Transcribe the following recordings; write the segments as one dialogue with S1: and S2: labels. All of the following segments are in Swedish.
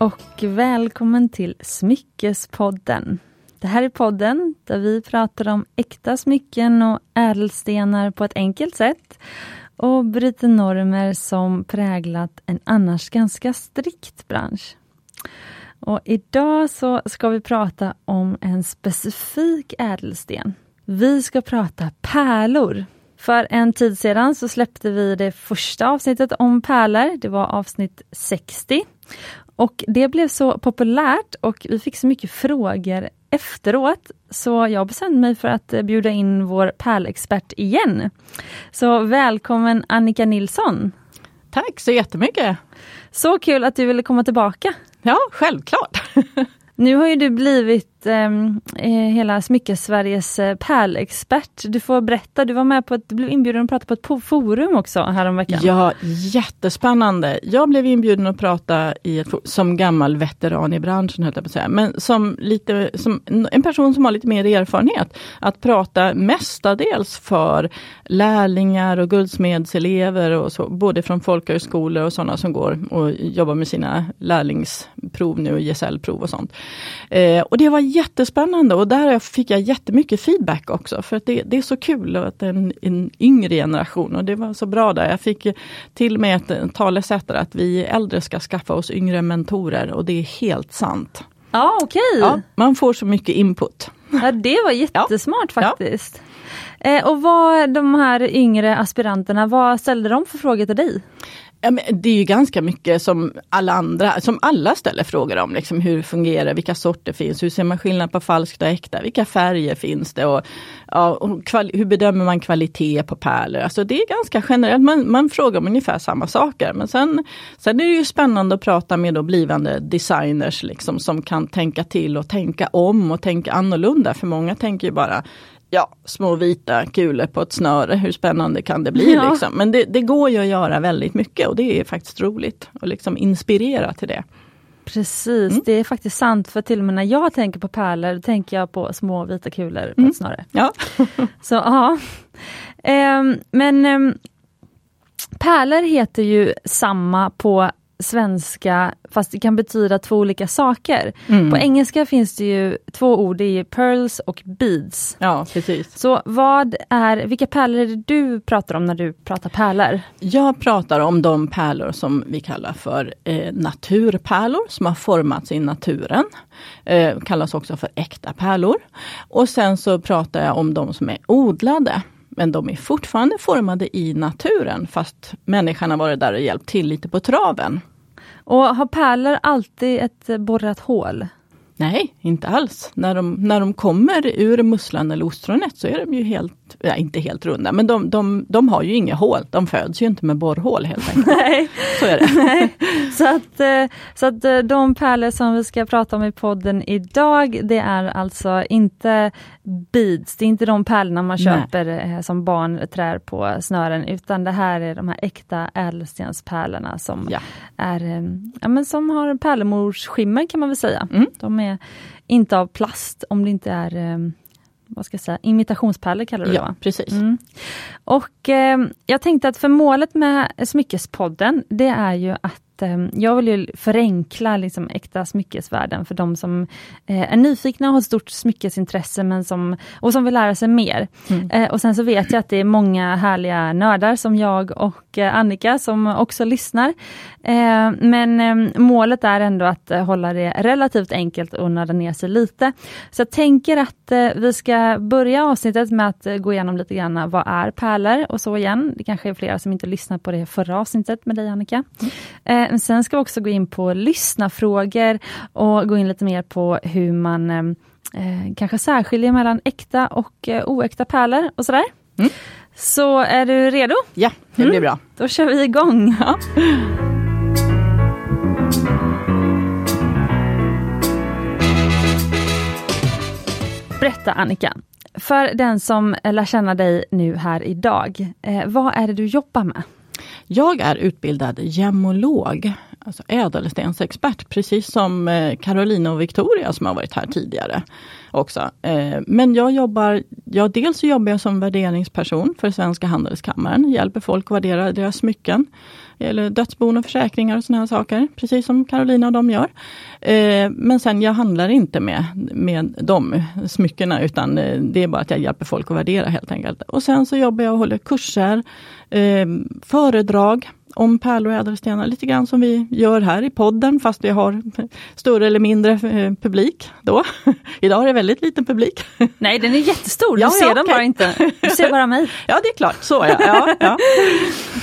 S1: och välkommen till Smyckespodden. Det här är podden där vi pratar om äkta smycken och ädelstenar på ett enkelt sätt och bryter normer som präglat en annars ganska strikt bransch. Och idag så ska vi prata om en specifik ädelsten. Vi ska prata pärlor. För en tid sedan så släppte vi det första avsnittet om pärlor. Det var avsnitt 60. Och det blev så populärt och vi fick så mycket frågor efteråt så jag bestämde mig för att bjuda in vår pärlexpert igen. Så välkommen Annika Nilsson!
S2: Tack så jättemycket!
S1: Så kul att du ville komma tillbaka!
S2: Ja, självklart!
S1: Nu har ju du blivit Ehm, eh, hela Smyckesveriges eh, pärlexpert. Du får berätta, du var med på ett, du blev inbjuden att prata på ett forum också häromveckan.
S2: Ja, jättespännande. Jag blev inbjuden att prata i ett, som gammal veteran i branschen, höll jag på att säga, men som, lite, som en person som har lite mer erfarenhet. Att prata mestadels för lärlingar och guldsmedselever och så, både från folkhögskolor och sådana som går och jobbar med sina lärlingsprov nu, gesällprov och sånt. Eh, och det var jättespännande och där fick jag jättemycket feedback också. För att det, det är så kul att en, en yngre generation och det var så bra där. Jag fick till och med ett talesätt att vi äldre ska skaffa oss yngre mentorer och det är helt sant.
S1: Ja, okej. Okay.
S2: Ja, man får så mycket input.
S1: Ja, det var jättesmart ja. faktiskt. Ja. Eh, och vad de här yngre aspiranterna, vad ställde de för frågor till dig?
S2: Ja, men det är ju ganska mycket som alla andra, som alla ställer frågor om. Liksom hur fungerar vilka sorter finns, hur ser man skillnad på falskt och äkta, vilka färger finns det och, ja, och hur bedömer man kvalitet på pärlor. Alltså det är ganska generellt, man, man frågar om ungefär samma saker. Men sen, sen är det ju spännande att prata med då blivande designers liksom, som kan tänka till och tänka om och tänka annorlunda. För många tänker ju bara ja, små vita kulor på ett snöre, hur spännande kan det bli? Ja. Liksom? Men det, det, går ju att göra väldigt mycket och det är faktiskt roligt att liksom inspirera till det.
S1: Precis, mm. det är faktiskt sant för till och med när jag tänker på pärlor, då tänker jag på små vita kulor på mm. ett snöre.
S2: Ja.
S1: Så ja. Um, men um, pärlor heter ju samma på svenska fast det kan betyda två olika saker. Mm. På engelska finns det ju två ord, det är pearls och beads.
S2: Ja, precis.
S1: Så vad är, vilka pärlor är det du pratar om när du pratar pärlor?
S2: Jag pratar om de pärlor som vi kallar för eh, naturpärlor som har formats i naturen. Eh, kallas också för äkta pärlor. Och sen så pratar jag om de som är odlade men de är fortfarande formade i naturen fast människan har varit där och hjälpt till lite på traven.
S1: Och har pärlor alltid ett borrat hål?
S2: Nej, inte alls. När de, när de kommer ur musslan eller ostronet så är de ju helt, ja, inte helt runda, men de, de, de har ju inga hål. De föds ju inte med borrhål helt enkelt.
S1: Nej.
S2: Så är det.
S1: Nej. Så, att, eh, så att eh, de pärlor som vi ska prata om i podden idag, det är alltså inte beads, det är inte de pärlorna man köper Nej. Eh, som barn trär på snören, utan det här är de här äkta ädelstenspärlorna som, ja. är, ja, men som har pärlemorsskimmer kan man väl säga. Mm. De är inte av plast om det inte är vad ska jag säga, imitationspärlor kallar du det
S2: ja,
S1: va?
S2: precis.
S1: Mm. Och eh, jag tänkte att för målet med Smyckespodden, det är ju att Ehm, jag vill ju förenkla liksom äkta smyckesvärlden för de som eh, är nyfikna och har stort smyckesintresse men som, och som vill lära sig mer. Mm. Eh, och sen så vet jag att det är många härliga nördar som jag och eh, Annika som också lyssnar. Men ehm, målet är ändå att hålla det relativt enkelt och nörda ner sig lite. Så jag tänker att vi ska börja avsnittet med att gå igenom lite grann vad är pärlor och så igen. Det kanske är flera som inte lyssnat på det förra avsnittet med dig Annika. Mm. Sen ska vi också gå in på lyssnafrågor och gå in lite mer på hur man eh, eh kanske särskiljer mellan äkta och eh, oäkta pärlor och sådär. Mm. Så är du redo?
S2: Ja, det blir mm. bra.
S1: Då kör vi igång. Ja. Berätta Annika, för den som lär känna dig nu här idag, eh, vad är det du jobbar med?
S2: Jag är utbildad gemmolog alltså ädelstensexpert, precis som eh, Karolina Carolina och Victoria som har varit här tidigare också. Eh, men jag jobbar, ja, dels så jobbar jag som värderingsperson för Svenska Handelskammaren, hjälper folk att värdera deras smycken eller dödsbon och försäkringar och såna här saker, precis som Carolina och de gör. Eh, men sen jag handlar inte med, med de smyckena utan eh, det är bara att jag hjälper folk att värdera helt enkelt. Och sen så jobbar jag och håller kurser, föredrag om pärlor och ädelstenar, lite grann som vi gör här i podden fast vi har större eller mindre eh, publik då. Idag är det väldigt liten publik.
S1: Nej den är jättestor, du ja, ser ja, den okay. bara inte. Du ser bara mig.
S2: Ja det är klart, så ja. ja, ja.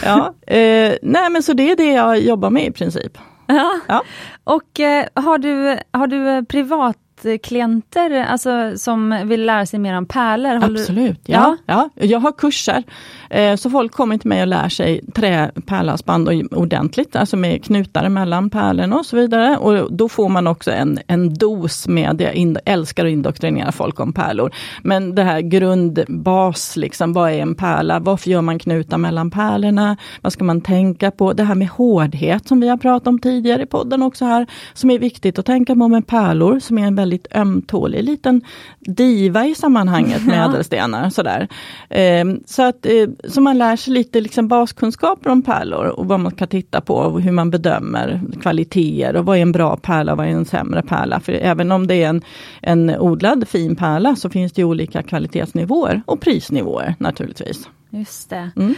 S2: ja. Eh, nej men så det är det jag jobbar med i princip.
S1: Ja. ja. Och eh, har, du, har du privat klienter alltså, som vill lära sig mer om pärlor?
S2: Absolut, ja. ja. ja. Jag har kurser Eh, så folk kommer till mig och lär sig trä, pärlhalsband ordentligt, alltså med knutar mellan pärlorna och så vidare. Och då får man också en, en dos med, jag älskar att indoktrinera folk om pärlor. Men det här grundbas, liksom, vad är en pärla? Varför gör man knutar mellan pärlorna? Vad ska man tänka på? Det här med hårdhet som vi har pratat om tidigare i podden också här, som är viktigt att tänka på med pärlor, som är en väldigt ömtålig liten diva i sammanhanget med ädelstenar. Sådär. Ehm, så att eh, så man lär sig lite liksom baskunskaper om pärlor och vad man kan titta på och hur man bedömer kvaliteter och vad är en bra pärla och vad är en sämre pärla. För även om det är en, en odlad fin pärla så finns det olika kvalitetsnivåer och prisnivåer naturligtvis.
S1: Just det. Mm.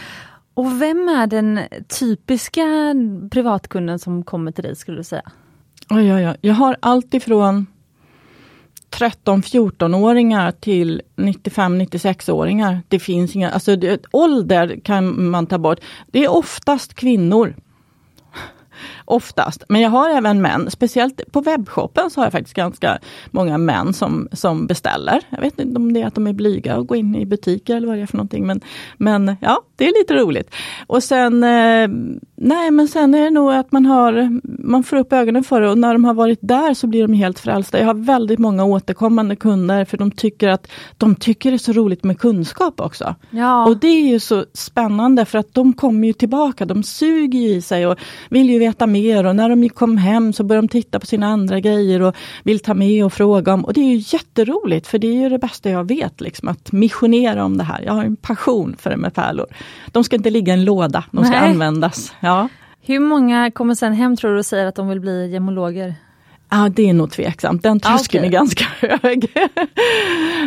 S1: Och vem är den typiska privatkunden som kommer till dig skulle du säga?
S2: Oj, oj, oj. Jag har allt ifrån 13-14-åringar till 95-96-åringar. Det finns inga, alltså det, ålder kan man ta bort. Det är oftast kvinnor oftast. Men jag har även män, speciellt på webbshoppen så har jag faktiskt ganska många män som, som beställer. Jag vet inte om det är att de är blyga och går in i butiker eller vad det är för någonting. Men, men ja, det är lite roligt. Och sen, eh, nej men sen är det nog att man har, man får upp ögonen för det och när de har varit där så blir de helt frälsta. Jag har väldigt många återkommande kunder för de tycker att de tycker det är så roligt med kunskap också.
S1: Ja.
S2: Och det är ju så spännande för att de kommer ju tillbaka, de suger i sig och vill ju veta mer mer och när de kom hem så började de titta på sina andra grejer och vill ta med och fråga om. Och det är ju jätteroligt för det är ju det bästa jag vet, liksom, att missionera om det här. Jag har en passion för det med pärlor. De ska inte ligga i en låda, de ska Nej. användas. Ja.
S1: Hur många kommer sen hem tror du och säger att de vill bli gemologer?
S2: Ja, det är nog tveksamt. Den tröskeln okay. är ganska hög.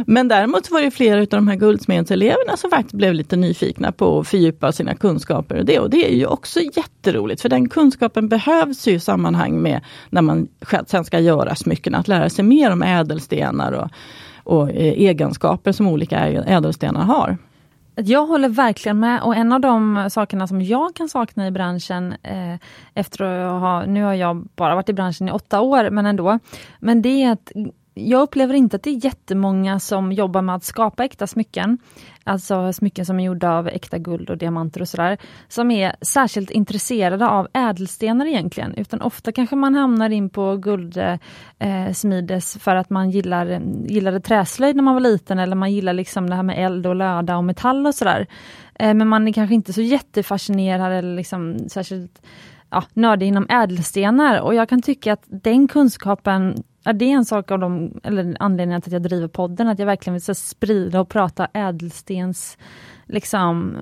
S2: Men däremot var det flera av de här guldsmedseleverna som faktiskt blev lite nyfikna på att fördjupa sina kunskaper. Och det, och det är ju också jätteroligt, för den kunskapen behövs ju i sammanhang med när man sen ska göra smycken, att lära sig mer om ädelstenar och, och eh, egenskaper som olika ädelstenar har.
S1: Jag håller verkligen med. Och en av de sakerna som jag kan sakna i branschen eh, efter att ha, nu har jag bara varit i branschen i åtta år men ändå, men det är att jag upplever inte att det är jättemånga som jobbar med att skapa äkta smycken. Alltså smycken som är gjorda av äkta guld och diamanter och sådär. Som är särskilt intresserade av ädelstenar egentligen. Utan ofta kanske man hamnar in på guldsmides eh, för att man gillar, gillade träslöjd när man var liten eller man gillar liksom det här med eld och löda och metall och sådär. Eh, men man är kanske inte så jättefascinerad eller liksom särskilt ja, nördig inom ädelstenar och jag kan tycka att den kunskapen Ja, det är en sak av de, eller anledningen till att jag driver podden, att jag verkligen vill så, sprida och prata ädelstens, liksom,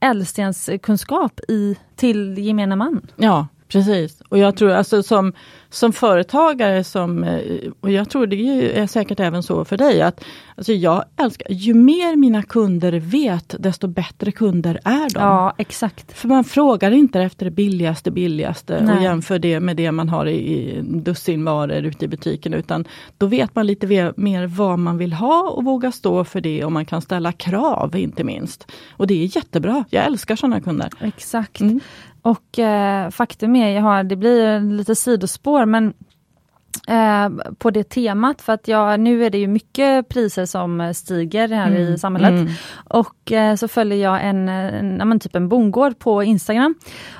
S1: ädelstens kunskap i, till gemene man.
S2: Ja, precis. Och jag tror alltså som som företagare, som, eh, och jag tror det är säkert även så för dig, att alltså jag älskar, ju mer mina kunder vet, desto bättre kunder är de.
S1: Ja, exakt.
S2: För man frågar inte efter det billigaste, billigaste Nej. och jämför det med det man har i, i dussin varor ute i butiken, utan då vet man lite mer vad man vill ha och våga stå för det och man kan ställa krav inte minst. Och det är jättebra, jag älskar sådana kunder.
S1: Exakt. Mm. Och eh, faktum är, jag har, det blir lite sidospår, men eh, på det temat, för att jag, nu är det ju mycket priser som stiger här mm. i samhället. Mm. Och eh, så följer jag en, en, en, typ en bondgård på Instagram.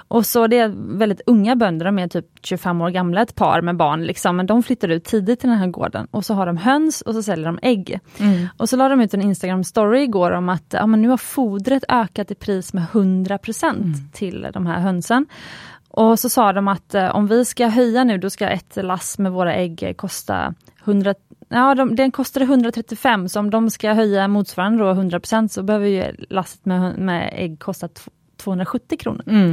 S1: Och så det är väldigt unga bönder, de är typ 25 år gamla, ett par med barn, liksom, men de flyttar ut tidigt till den här gården. Och så har de höns och så säljer de ägg. Mm. Och så la de ut en Instagram story igår om att ja, men nu har fodret ökat i pris med 100 mm. till de här hönsen. Och så sa de att eh, om vi ska höja nu, då ska ett lass med våra ägg kosta 100, ja, de, den kostade 135, så om de ska höja motsvarande då 100% så behöver ju lasset med, med ägg kosta 270 kronor.
S2: Mm.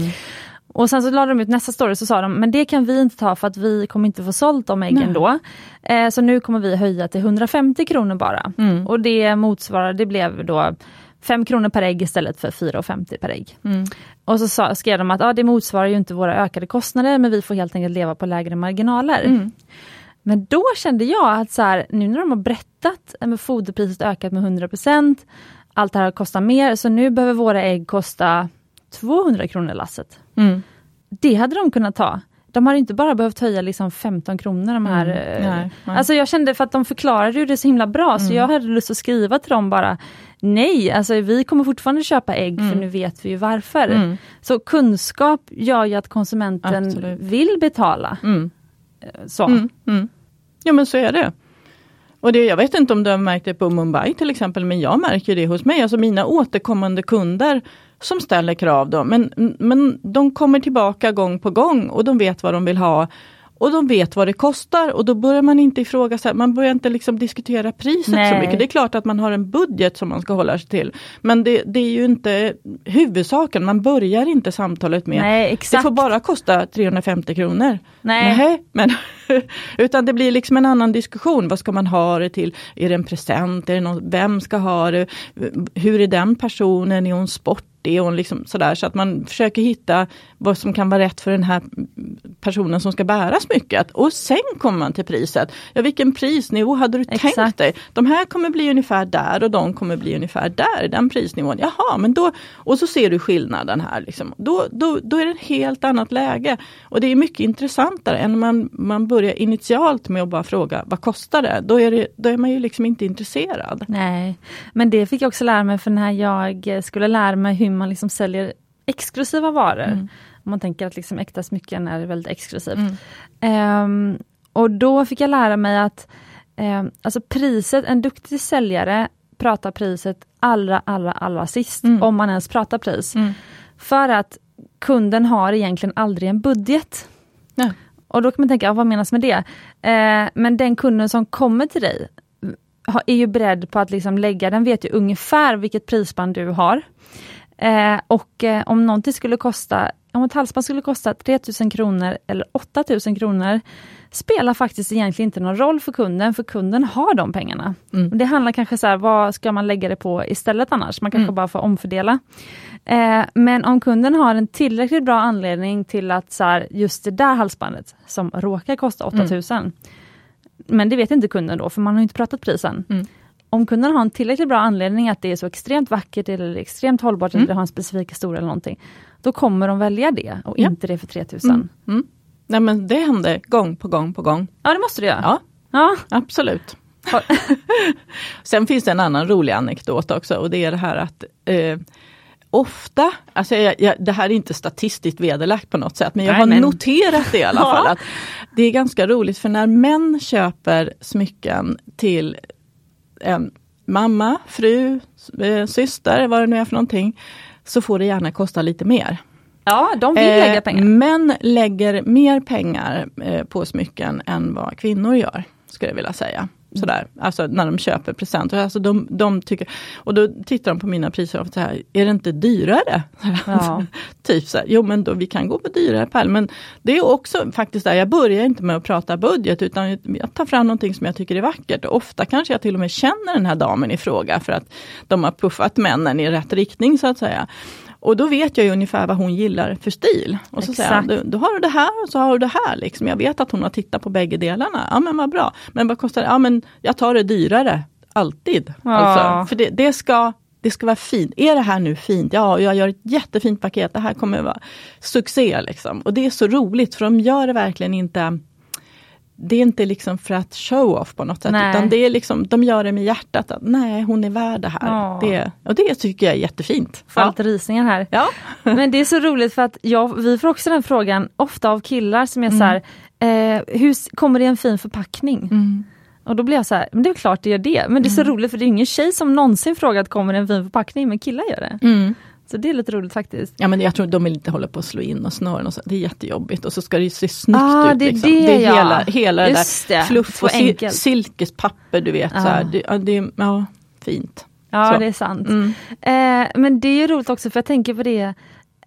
S1: Och sen så lade de ut nästa story så sa de, men det kan vi inte ta för att vi kommer inte få sålt de äggen
S2: Nej.
S1: då. Eh, så nu kommer vi höja till 150 kronor bara.
S2: Mm.
S1: Och det motsvarar, det blev då 5 kronor per ägg istället för 4,50 per ägg.
S2: Mm.
S1: Och så sa, skrev de att ah, det motsvarar ju inte våra ökade kostnader men vi får helt enkelt leva på lägre marginaler.
S2: Mm.
S1: Men då kände jag att så här, nu när de har berättat att foderpriset ökat med 100%, allt det här kostar mer, så nu behöver våra ägg kosta 200 kronor lasset.
S2: Mm.
S1: Det hade de kunnat ta. De har inte bara behövt höja liksom 15 kronor de här...
S2: Mm.
S1: eh,
S2: Nej, nej.
S1: Alltså jag kände för att de förklarade ju det så himla bra så jag hade lust att skriva till dem bara Nej, alltså vi kommer fortfarande köpa ägg för nu vet vi ju varför.
S2: Mm.
S1: Så kunskap gör ju att konsumenten
S2: Absolut.
S1: vill betala.
S2: Mm.
S1: Så.
S2: Mm. Mm. Ja men så är det. Och det, jag vet inte om du har märkt det på Mumbai till exempel, men jag märker det hos mig. Alltså mina återkommande kunder som ställer krav. Då. Men, men de kommer tillbaka gång på gång och de vet vad de vill ha. Och de vet vad det kostar och då börjar man inte ifrågasätta, man börjar inte liksom diskutera priset
S1: Nej.
S2: så mycket. Det är klart att man har en budget som man ska hålla sig till. Men det, det är ju inte huvudsaken, man börjar inte samtalet med
S1: Nej,
S2: det får bara kosta 350 kronor.
S1: Nej.
S2: Nej men, utan det blir liksom en annan diskussion, vad ska man ha det till? Är det en present? Är det någon, vem ska ha det? Hur är den personen? Är hon sport? 40 och liksom sådär. Så att man försöker hitta vad som kan vara rätt för den här personen som ska bära smycket. Och sen kommer man till priset. Ja, vilken prisnivå hade du
S1: Exakt.
S2: tänkt dig? De här kommer bli ungefär där och de kommer bli ungefär där, den prisnivån. Jaha, men då, och så ser du skillnaden här. Liksom. Då, då, då är det ett helt annat läge. Och det är mycket intressantare än man, man börjar initialt med att bara fråga, vad kostar det? Då är, det, då är man ju liksom inte intresserad.
S1: Nej, men det fick jag också lära mig för när jag skulle lära mig hur man liksom säljer exklusiva varor.
S2: Mm.
S1: Om man tänker att liksom äkta smycken är väldigt exklusivt. Ehm, och då fick jag lära mig att ehm, alltså priset, en duktig säljare pratar priset allra, allra, allra sist,
S2: Mm.
S1: om man ens pratar pris. För att kunden har egentligen aldrig en budget.
S2: Nej.
S1: Och då kan man tänka, ja, vad menas med det? Eh, men den kunden som kommer till dig har- är ju beredd på att liksom lägga, den vet ju ungefär vilket prisband du har. Eh, och eh, om någonting skulle kosta, om ett halsband skulle kosta 3000 kronor eller 8000 kronor, spelar faktiskt egentligen inte någon roll för kunden, för kunden har de pengarna.
S2: Mm.
S1: Det handlar kanske så här, vad ska man lägga det på istället annars? Man kanske bara får omfördela. Eh, men om kunden har en tillräckligt bra anledning till att så här, just det där halsbandet som råkar kosta 8000, men det vet inte kunden då, för man har inte pratat prisen.
S2: Mm.
S1: Om kunden har en tillräckligt bra anledning att det är så extremt vackert eller extremt hållbart eller har en specifik historia eller någonting, då kommer de välja det och
S2: Ja.
S1: inte det för 3000.
S2: Mm. Mm. Nej men det händer gång på gång på gång.
S1: Ja, det måste du göra.
S2: Ja,
S1: Ja.
S2: absolut. Sen finns det en annan rolig anekdot också och det är det här att eh, ofta, alltså jag, jag, det här är inte statistiskt vederlagt på något sätt, men jag
S1: Nej,
S2: har
S1: men-
S2: noterat det i alla
S1: Ja.
S2: fall. Att det är ganska roligt för när män köper smycken till en mamma, fru, eh, syster, vad det nu är för någonting, så får det gärna kosta lite mer.
S1: ja, de vill
S2: Eh,
S1: lägga pengar.
S2: Män lägger mer pengar eh, på smycken än vad kvinnor gör, skulle jag vilja säga. Sådär, alltså när de köper presenter. Alltså de, de tycker, och då tittar de på mina priser och säger, är det inte dyrare?
S1: Ja.
S2: typ så här, jo men då, vi kan gå på dyrare pärl. Men det är också faktiskt där, jag börjar inte med att prata budget utan jag tar fram någonting som jag tycker är vackert. Och ofta kanske jag till och med känner den här damen i fråga för att de har puffat männen i rätt riktning så att säga. Och då vet jag ju ungefär vad hon gillar för stil. Och så säger jag, du, då har du det här och så har du det här. Liksom. Jag vet att hon har tittat på bägge delarna. Ja men vad bra. Men vad kostar det? Ja men jag tar det dyrare. Alltid.
S1: Ja.
S2: Alltså, för det, det, ska, det ska vara fint. Är det här nu fint? Ja, jag gör ett jättefint paket. Det här kommer vara succé. Liksom. Och det är så roligt för de gör det verkligen inte det är inte liksom för att show off på något sätt,
S1: Nej.
S2: utan det är liksom, de gör det med hjärtat. Att, nej, hon är värd det här.
S1: Ja.
S2: Det, och det tycker jag är jättefint.
S1: Får
S2: Ja.
S1: rysningar här.
S2: Ja.
S1: Men det är så roligt för att jag, vi får också den frågan ofta av killar som är så här, eh, hur kommer det en fin förpackning?
S2: Mm.
S1: Och då blir jag så här, men det är klart det gör det. Men det är så roligt för det är ingen tjej som någonsin frågat kommer det en fin förpackning, men killar gör det.
S2: Mm.
S1: Så det är lite roligt faktiskt.
S2: Ja men jag tror de vill inte hålla på att slå in och snören och så. Det är jättejobbigt och så ska det se snyggt
S1: Ah,
S2: ut.
S1: det är
S2: liksom.
S1: det,
S2: det är
S1: ja.
S2: hela, hela det där fluff och sil silkespapper du vet.
S1: Ah.
S2: Så här. Det, ja, det, är- ja, fint.
S1: Ja,
S2: Så.
S1: det är sant.
S2: Mm.
S1: Eh, men det är ju roligt också för jag tänker på det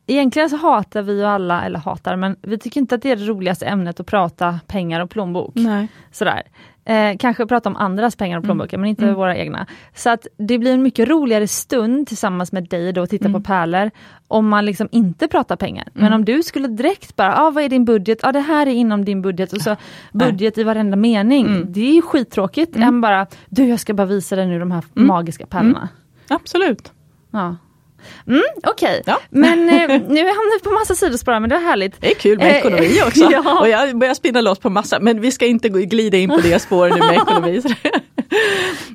S1: Egentligen så hatar vi ju alla, eller hatar, men vi tycker inte att det är det roligaste ämnet att prata pengar och plånbok.
S2: Nej.
S1: Sådär. Eh, kanske prata om andras pengar och plånböcker men inte
S2: Mm.
S1: våra egna. Så att det blir en mycket roligare stund tillsammans med dig då att titta
S2: Mm.
S1: på pärlor om man liksom inte pratar pengar. Men om du skulle direkt bara, ah, vad är din budget? Ah, det här är inom din budget och så budget i varenda mening.
S2: Mm.
S1: Det är ju skittråkigt än bara, du jag ska bara visa dig nu de här
S2: Mm.
S1: magiska pärlorna.
S2: Absolut.
S1: Ja. Mm, Okej,
S2: Ja.
S1: men eh, nu hamnar vi på massa sidospår men det var härligt.
S2: Det är kul med
S1: Eh,
S2: ekonomi också.
S1: ja.
S2: Och jag börjar spinna loss på massa, men vi ska inte glida in på det spåret nu med ekonomi.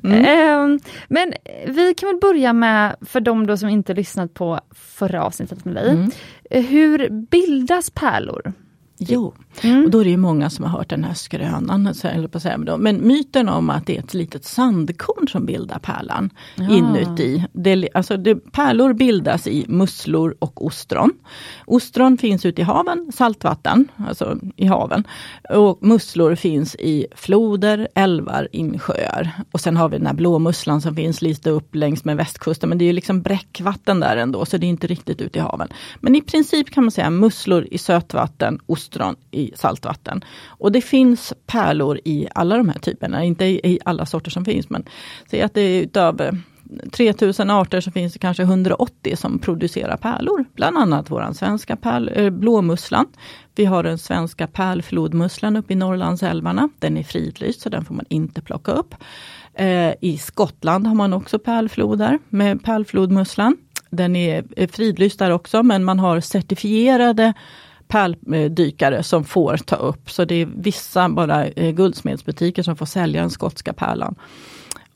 S2: Mm.
S1: Ehm, men vi kan väl börja med, för de då som inte lyssnat på förra avsnittet med dig,
S2: Mm.
S1: eh, hur bildas pärlor?
S2: Jo,
S1: Mm.
S2: och då är det ju många som har hört den här skrönan, så- eller på att säga, men då. men myten om att det är ett litet sandkorn som bildar pärlan
S1: Ja.
S2: inuti. Det, alltså det, pärlor bildas i musslor och ostron. Ostron finns ute i haven, saltvatten, alltså i haven. Och musslor finns i floder, älvar, insjöar. Och sen har vi den här blåmusslan som finns lite upp längs med västkusten, men det är ju liksom bräckvatten där ändå, så det är inte riktigt ute i haven. Men i princip kan man säga musslor i sötvatten, ostron i saltvatten. Och det finns pärlor i alla de här typerna, inte i, i alla sorter som finns, men säg att det är utav eh, 3000 arter så finns det kanske 180 som producerar pärlor. Bland annat våran svenska pärl, eh, blåmusslan. Vi har den svenska pärlflodmusslan uppe i Norrlandsälvarna. Den är fridlyst så den får man inte plocka upp. Eh, I Skottland har man också pärlfloder med pärlflodmusslan. Den är eh, fridlyst där också men man har certifierade pärldykare som får ta upp. Så det är vissa bara eh, guldsmedsbutiker som får sälja den skotska pärlan.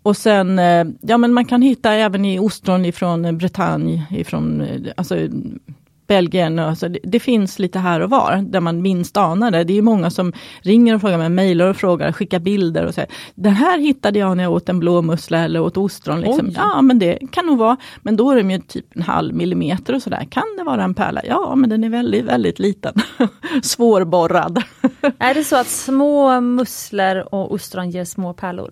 S2: Och sen, eh, ja men man kan hitta även i ostron ifrån eh, Bretagne, ifrån alltså, Belgien. och Alltså, det, det finns lite här och var där man minst anar det. Det är många som ringer och frågar mig, mejlar och frågar, skickar bilder och säger Den här hittade jag när jag åt en blåmussla eller åt ostron. Liksom.
S1: Oj.
S2: Ja men det kan nog vara, men då är de ju typ en halv millimeter och sådär. Kan det vara en pärla? Ja men den är väldigt, väldigt liten. Svårborrad.
S1: Är det så att små musslor och ostron ger små pärlor?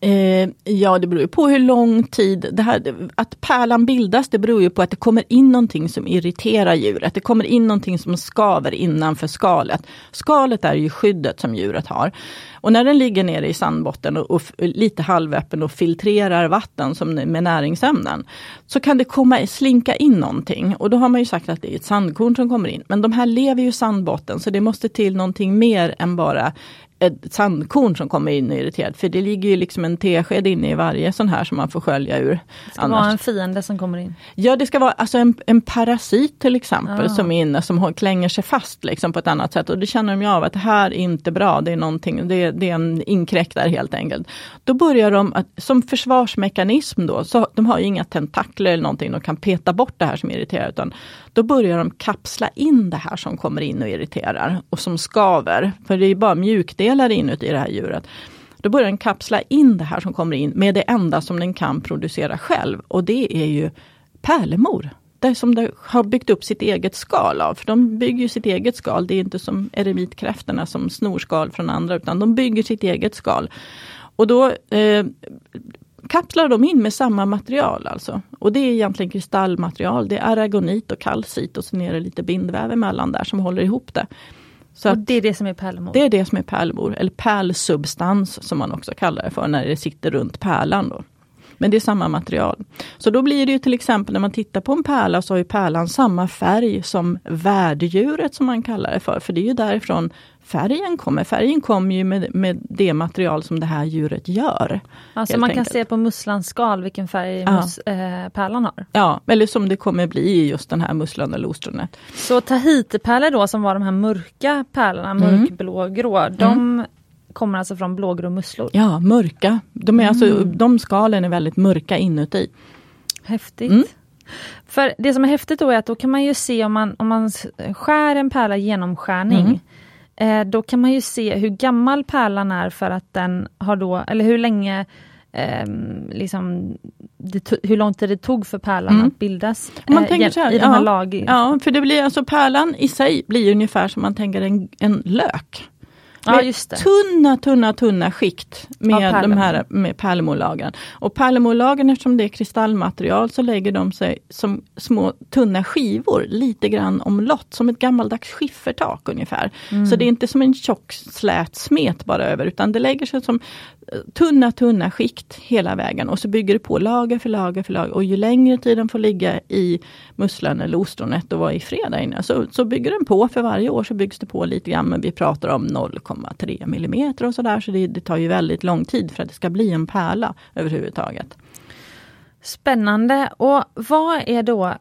S2: Eh, ja, det beror ju på hur lång tid det här, att pärlan bildas, det beror ju på att det kommer in någonting som irriterar djuret. Det kommer in någonting som skaver innanför skalet. Skalet är ju skyddet som djuret har. Och när den ligger nere i sandbotten och, och lite halvöppen och filtrerar vatten som med näringsämnen, så kan det komma, slinka in någonting. Och då har man ju sagt att det är ett sandkorn som kommer in. Men de här lever ju i sandbotten, så det måste till någonting mer än bara ett sandkorn som kommer in och irriterat. För det ligger ju liksom en tesked inne i varje sån här som man får skölja ur.
S1: Det ska vara en fiende som kommer in.
S2: Ja det ska vara alltså en, en parasit till exempel
S1: Ah.
S2: som är inne som klänger sig fast liksom på ett annat sätt. Och det känner de ju av att det här är inte bra, det är någonting, det, det är en inkräktare helt enkelt. Då börjar de, att, som försvarsmekanism då, så de har ju inga tentakler eller någonting de kan peta bort det här som irriterar. Utan då börjar de kapsla in det här som kommer in och irriterar och som skaver. För det är ju bara mjukdelar inuti det här djuret. Då börjar den kapsla in det här som kommer in med det enda som den kan producera själv och det är ju pärlemor. Det som de har byggt upp sitt eget skal av. För de bygger ju sitt eget skal. Det är inte som eremitkräftorna som snor skal från andra utan de bygger sitt eget skal. Och då eh, kapslar de in med samma material alltså. Och det är egentligen kristallmaterial. Det är aragonit och kalcit och sen är det lite bindväv emellan där som håller ihop det. Så
S1: Och det är det som är pärlemor?
S2: det är det som är pärlemor, eller pärlsubstans som man också kallar det för när det sitter runt pärlan. Då. Men det är samma material. Så då blir det ju till exempel när man tittar på en pärla så har ju pärlan samma färg som värddjuret som man kallar det för. För det är ju därifrån färgen kommer. Färgen kommer ju med, med det material som det här djuret gör.
S1: Alltså man kan
S2: enkelt.
S1: se på musslans skal vilken färg
S2: Ja.
S1: mus, eh, pärlan har.
S2: Ja, eller som det kommer bli i just den här musslan eller ostronet.
S1: Så tahitipärlor då som var de här mörka pärlorna,
S2: Mm.
S1: mörkblågrå, de kommer alltså från blågrå musslor.
S2: Ja, mörka. De, är alltså,
S1: Mm.
S2: de skalen är väldigt mörka inuti.
S1: Häftigt.
S2: Mm.
S1: För det som är häftigt då är att då kan man ju se om man, om man skär en pärla genomskärning,
S2: Mm.
S1: Eh, då kan man ju se hur gammal pärlan är för att den har då, eller hur länge eh, liksom hur lång tid det tog för pärlan
S2: Mm.
S1: att bildas
S2: Man
S1: eh,
S2: tänker så här,
S1: i de här
S2: ja,
S1: lag...
S2: Ja, för det blir alltså pärlan i sig blir ungefär som man tänker en, en lök.
S1: Ja, just det.
S2: Tunna, tunna, tunna skikt med
S1: pärlemor.
S2: de här med pärlemorlagren. Och pärlemorlagren eftersom det är kristallmaterial så lägger de sig som små tunna skivor lite grann omlott, som ett gammaldags skiffertak ungefär.
S1: Mm.
S2: Så det är inte som en tjock slät smet bara över utan det lägger sig som tunna, tunna skikt hela vägen och så bygger det på lager för lager för lager. Och ju längre tiden får ligga i musslan eller ostronet och vara i fred där inne, så, så bygger den på. För varje år så byggs det på lite grann, men vi pratar om 0,3 millimeter och sådär. Så det, det tar ju väldigt lång tid för att det ska bli en pärla överhuvudtaget.
S1: Spännande. Och vad är då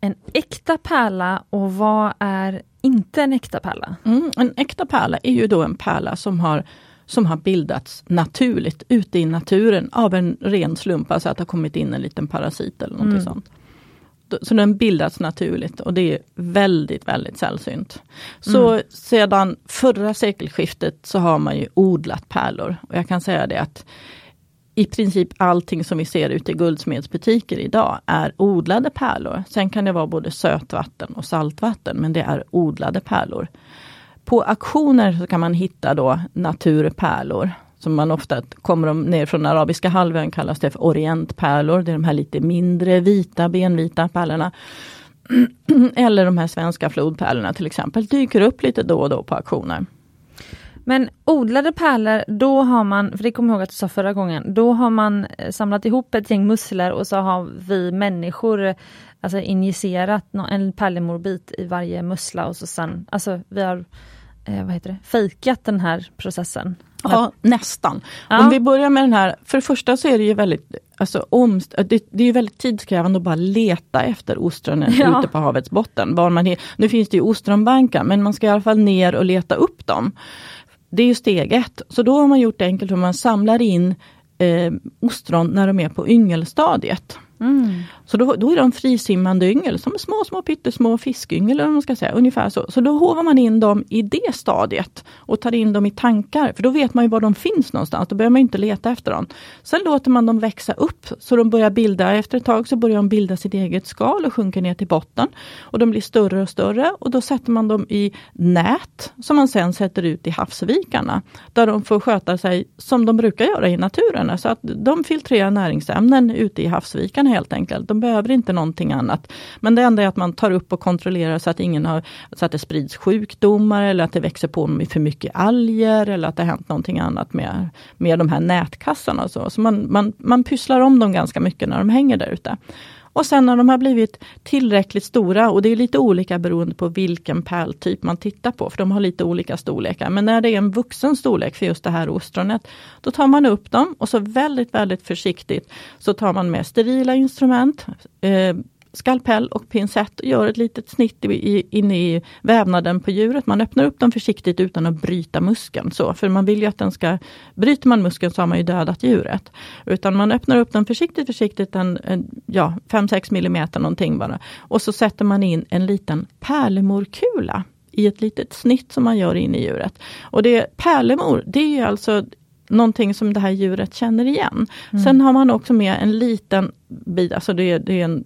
S1: en äkta pärla och vad är inte en äkta pärla?
S2: Mm, en äkta pärla är ju då en pärla som har som har bildats naturligt ute i naturen av en ren slump, alltså att det har kommit in en liten parasit eller något
S1: Mm.
S2: sånt. Så den bildats naturligt och det är väldigt, väldigt sällsynt. Så
S1: Mm.
S2: sedan förra sekelskiftet så har man ju odlat pärlor. Och jag kan säga det att i princip allting som vi ser ute i guldsmedsbutiker idag är odlade pärlor. Sen kan det vara både sötvatten och saltvatten, men det är odlade pärlor. På auktioner så kan man hitta då naturpärlor. Som man ofta kommer de ner från arabiska halvön kallas det för orientpärlor. Det är de här lite mindre vita, benvita pärlorna. Eller de här svenska flodpärlorna till exempel. Dyker upp lite då och då på auktioner.
S1: Men odlade pärlor, då har man, för det kommer jag ihåg att du sa förra gången, då har man eh, samlat ihop ett gäng musslor och så har vi människor alltså injicerat en pärlemorbit i varje mussla och så sen, alltså vi har eh, vad heter det, fejkat den här processen.
S2: Ja, nästan.
S1: Ja.
S2: Om vi börjar med den här, för det första så är det ju väldigt, alltså, omst- det, det är väldigt tidskrävande att bara leta efter ostronen
S1: Ja.
S2: ute på havets botten. Var man, he- nu finns det ju ostronbankar men man ska i alla fall ner och leta upp dem. Det är ju steg ett. Så då har man gjort det enkelt, för man samlar in eh, ostron när de är på yngelstadiet.
S1: Mm.
S2: Så då, då är de frisimmande yngel, som små, små pyttesmå fiskyngel, eller vad man ska säga, ungefär så. Så då hovar man in dem i det stadiet och tar in dem i tankar, för då vet man ju var de finns någonstans, då behöver man inte leta efter dem. Sen låter man dem växa upp, så de börjar bilda, efter ett tag så börjar de bilda sitt eget skal och sjunker ner till botten. Och de blir större och större och då sätter man dem i nät, som man sen sätter ut i havsvikarna, där de får sköta sig som de brukar göra i naturen. Så att de filtrerar näringsämnen ute i havsvikarna helt enkelt. De behöver inte någonting annat. Men det enda är att man tar upp och kontrollerar så att ingen har, så att det sprids sjukdomar eller att det växer på med för mycket alger eller att det har hänt någonting annat med, med de här nätkassarna. Så så man, man, man pysslar om dem ganska mycket när de hänger där ute. Och sen när de har blivit tillräckligt stora, och det är lite olika beroende på vilken pärltyp man tittar på, för de har lite olika storlekar. Men när det är en vuxen storlek för just det här ostronet, då tar man upp dem och så väldigt, väldigt försiktigt så tar man med sterila instrument, eh, skalpell och pincett och gör ett litet snitt i, i, inne i vävnaden på djuret. Man öppnar upp dem försiktigt utan att bryta muskeln. Så, för man vill ju att den ska, bryter man muskeln så har man ju dödat djuret. Utan man öppnar upp den försiktigt, försiktigt, en, en, ja, 5-6 millimeter någonting bara. Och så sätter man in en liten pärlemorkula i ett litet snitt som man gör in i djuret. Och det pärlemor, det är ju alltså någonting som det här djuret känner igen. Sen har man också med en liten bit, alltså det, det är en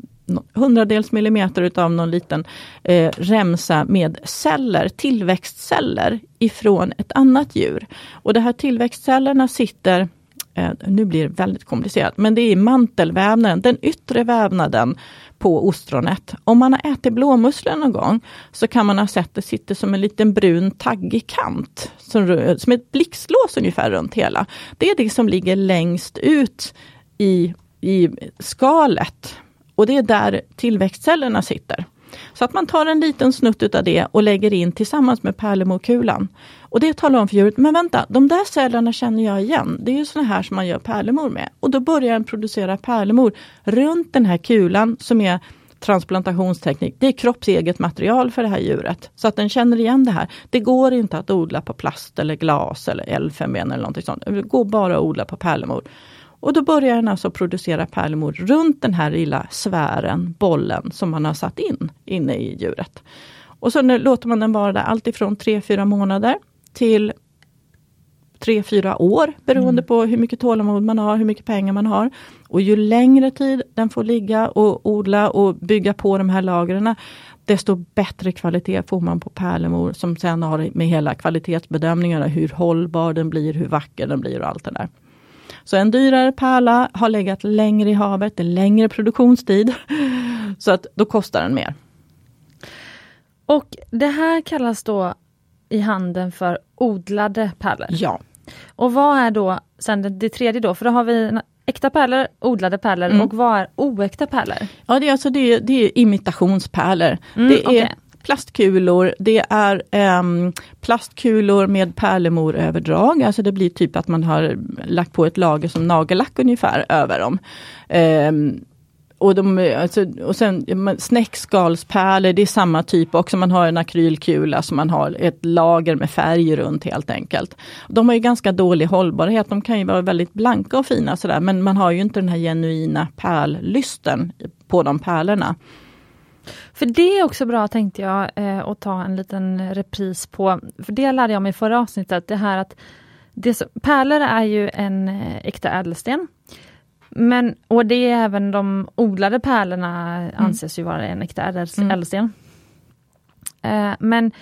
S2: hundradels millimeter utav någon liten eh, remsa med celler, tillväxtceller ifrån ett annat djur. Och de här tillväxtcellerna sitter eh, nu blir det väldigt komplicerat, men det är mantelvävnaden, den yttre vävnaden på ostronet. Om man har ätit blåmusslor någon gång så kan man ha sett det sitter som en liten brun taggig kant, som, som ett blixtlås ungefär runt hela. Det är det som ligger längst ut i, i skalet och det är där tillväxtcellerna sitter. Så att man tar en liten snutt utav det och lägger in tillsammans med pärlemorkulan. Och det talar om för djuret, men vänta, de där cellerna känner jag igen. Det är ju såna här som man gör pärlemor med. Och då börjar den producera pärlemor runt den här kulan som är transplantationsteknik. Det är kroppseget material för det här djuret. Så att den känner igen det här. Det går inte att odla på plast eller glas eller elfenben eller någonting sånt. Det går bara att odla på pärlemor. Och då börjar den alltså producera pärlemor runt den här lilla sfären, bollen, som man har satt in inne i djuret. Och så låter man den vara där alltifrån 3-4 månader till tre, fyra år beroende mm. på hur mycket tålamod man har, hur mycket pengar man har. Och ju längre tid den får ligga och odla och bygga på de här lagren, desto bättre kvalitet får man på pärlemor som sen har med hela kvalitetsbedömningarna, hur hållbar den blir, hur vacker den blir och allt det där. Så en dyrare pärla har legat längre i havet, det är längre produktionstid. Så att då kostar den mer.
S1: Och det här kallas då i handeln för odlade pärlor?
S2: Ja.
S1: Och vad är då sen det, tredje då? För då har vi äkta pärlor, odlade pärlor mm. och vad är oäkta pärlor?
S2: Ja, det är, alltså, det är, det är imitationspärlor. Mm, det är okay plastkulor, det är um, plastkulor med pärlemoröverdrag, alltså det blir typ att man har lagt på ett lager som nagellack ungefär över dem. Um, och, de, alltså, och sen snäckskalspärlor, det är samma typ också. Man har en akrylkula som man har ett lager med färg runt helt enkelt. De har ju ganska dålig hållbarhet. De kan ju vara väldigt blanka och fina sådär men man har ju inte den här genuina pärllysten på de pärlorna.
S1: För det är också bra tänkte jag eh, att ta en liten repris på. För det lärde jag mig i förra avsnittet, det här att det, pärlor är ju en eh, äkta ädelsten. Men, och det är även de odlade pärlorna mm. anses ju vara en äkta mm. ädelsten. Eh, men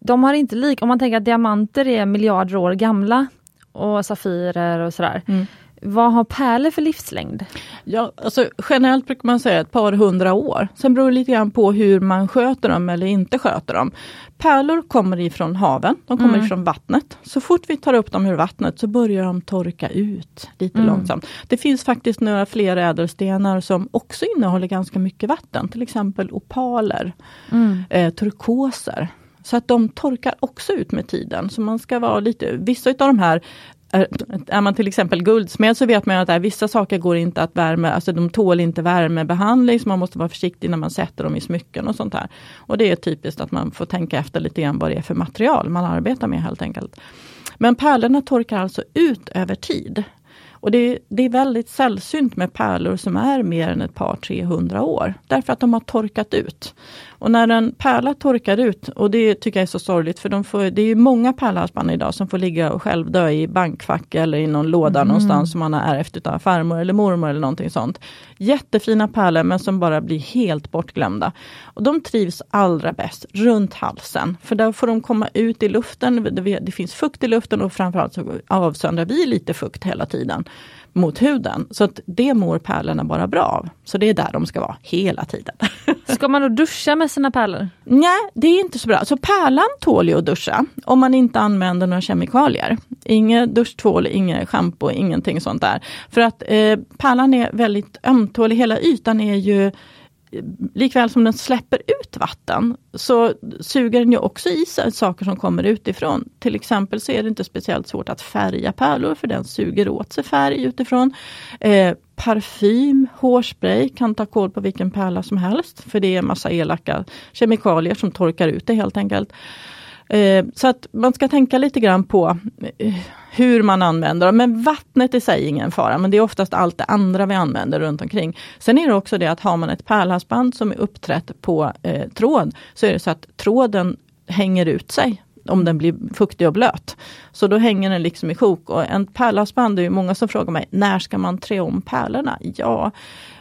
S1: de har inte lik, om man tänker att diamanter är miljarder år gamla och safirer och sådär. Mm. Vad har pärlor för livslängd?
S2: Ja, alltså, generellt brukar man säga ett par hundra år. Sen beror det lite grann på hur man sköter dem eller inte sköter dem. Pärlor kommer ifrån haven, de kommer mm. ifrån vattnet. Så fort vi tar upp dem ur vattnet så börjar de torka ut lite mm. långsamt. Det finns faktiskt några fler ädelstenar som också innehåller ganska mycket vatten. Till exempel opaler, mm. eh, turkoser. Så att de torkar också ut med tiden. Så man ska vara lite, vissa av de här är man till exempel guldsmed så vet man att vissa saker går inte att värme, alltså de tål inte värmebehandling så man måste vara försiktig när man sätter dem i smycken och sånt här. Och det är typiskt att man får tänka efter lite grann vad det är för material man arbetar med helt enkelt. Men pärlorna torkar alltså ut över tid. Och det, det, är väldigt sällsynt med pärlor som är mer än ett par 300 år. Därför att de har torkat ut. Och när en pärla torkar ut, och det tycker jag är så sorgligt, för de får, det är många pärlhalsband idag som får ligga och självdö i bankfack eller i någon låda mm. någonstans som man har ärvt av farmor eller mormor eller någonting sånt. Jättefina pärlor men som bara blir helt bortglömda. Och de trivs allra bäst runt halsen, för där får de komma ut i luften, det finns fukt i luften och framförallt så avsöndrar vi lite fukt hela tiden mot huden. Så att det mår pärlorna bara bra av. Så det är där de ska vara hela tiden.
S1: Ska man då duscha med sina pärlor?
S2: Nej, det är inte så bra. Så pärlan tål ju att duscha om man inte använder några kemikalier. Inget duschtvål, inget schampo, ingenting sånt där. För att eh, pärlan är väldigt ömtålig, hela ytan är ju likväl som den släpper ut vatten så suger den ju också i sig saker som kommer utifrån. Till exempel så är det inte speciellt svårt att färga pärlor för den suger åt sig färg utifrån. Eh, parfym, hårspray kan ta koll på vilken pärla som helst för det är massa elaka kemikalier som torkar ut det helt enkelt. Eh, så att man ska tänka lite grann på eh, hur man använder dem. Men vattnet i sig är ingen fara, men det är oftast allt det andra vi använder runt omkring. Sen är det också det att har man ett pärlhalsband som är uppträtt på eh, tråd, så är det så att tråden hänger ut sig om den blir fuktig och blöt. Så då hänger den liksom i sjok. Och en pärlhalsband, det är många som frågar mig, när ska man trä om pärlorna? Ja,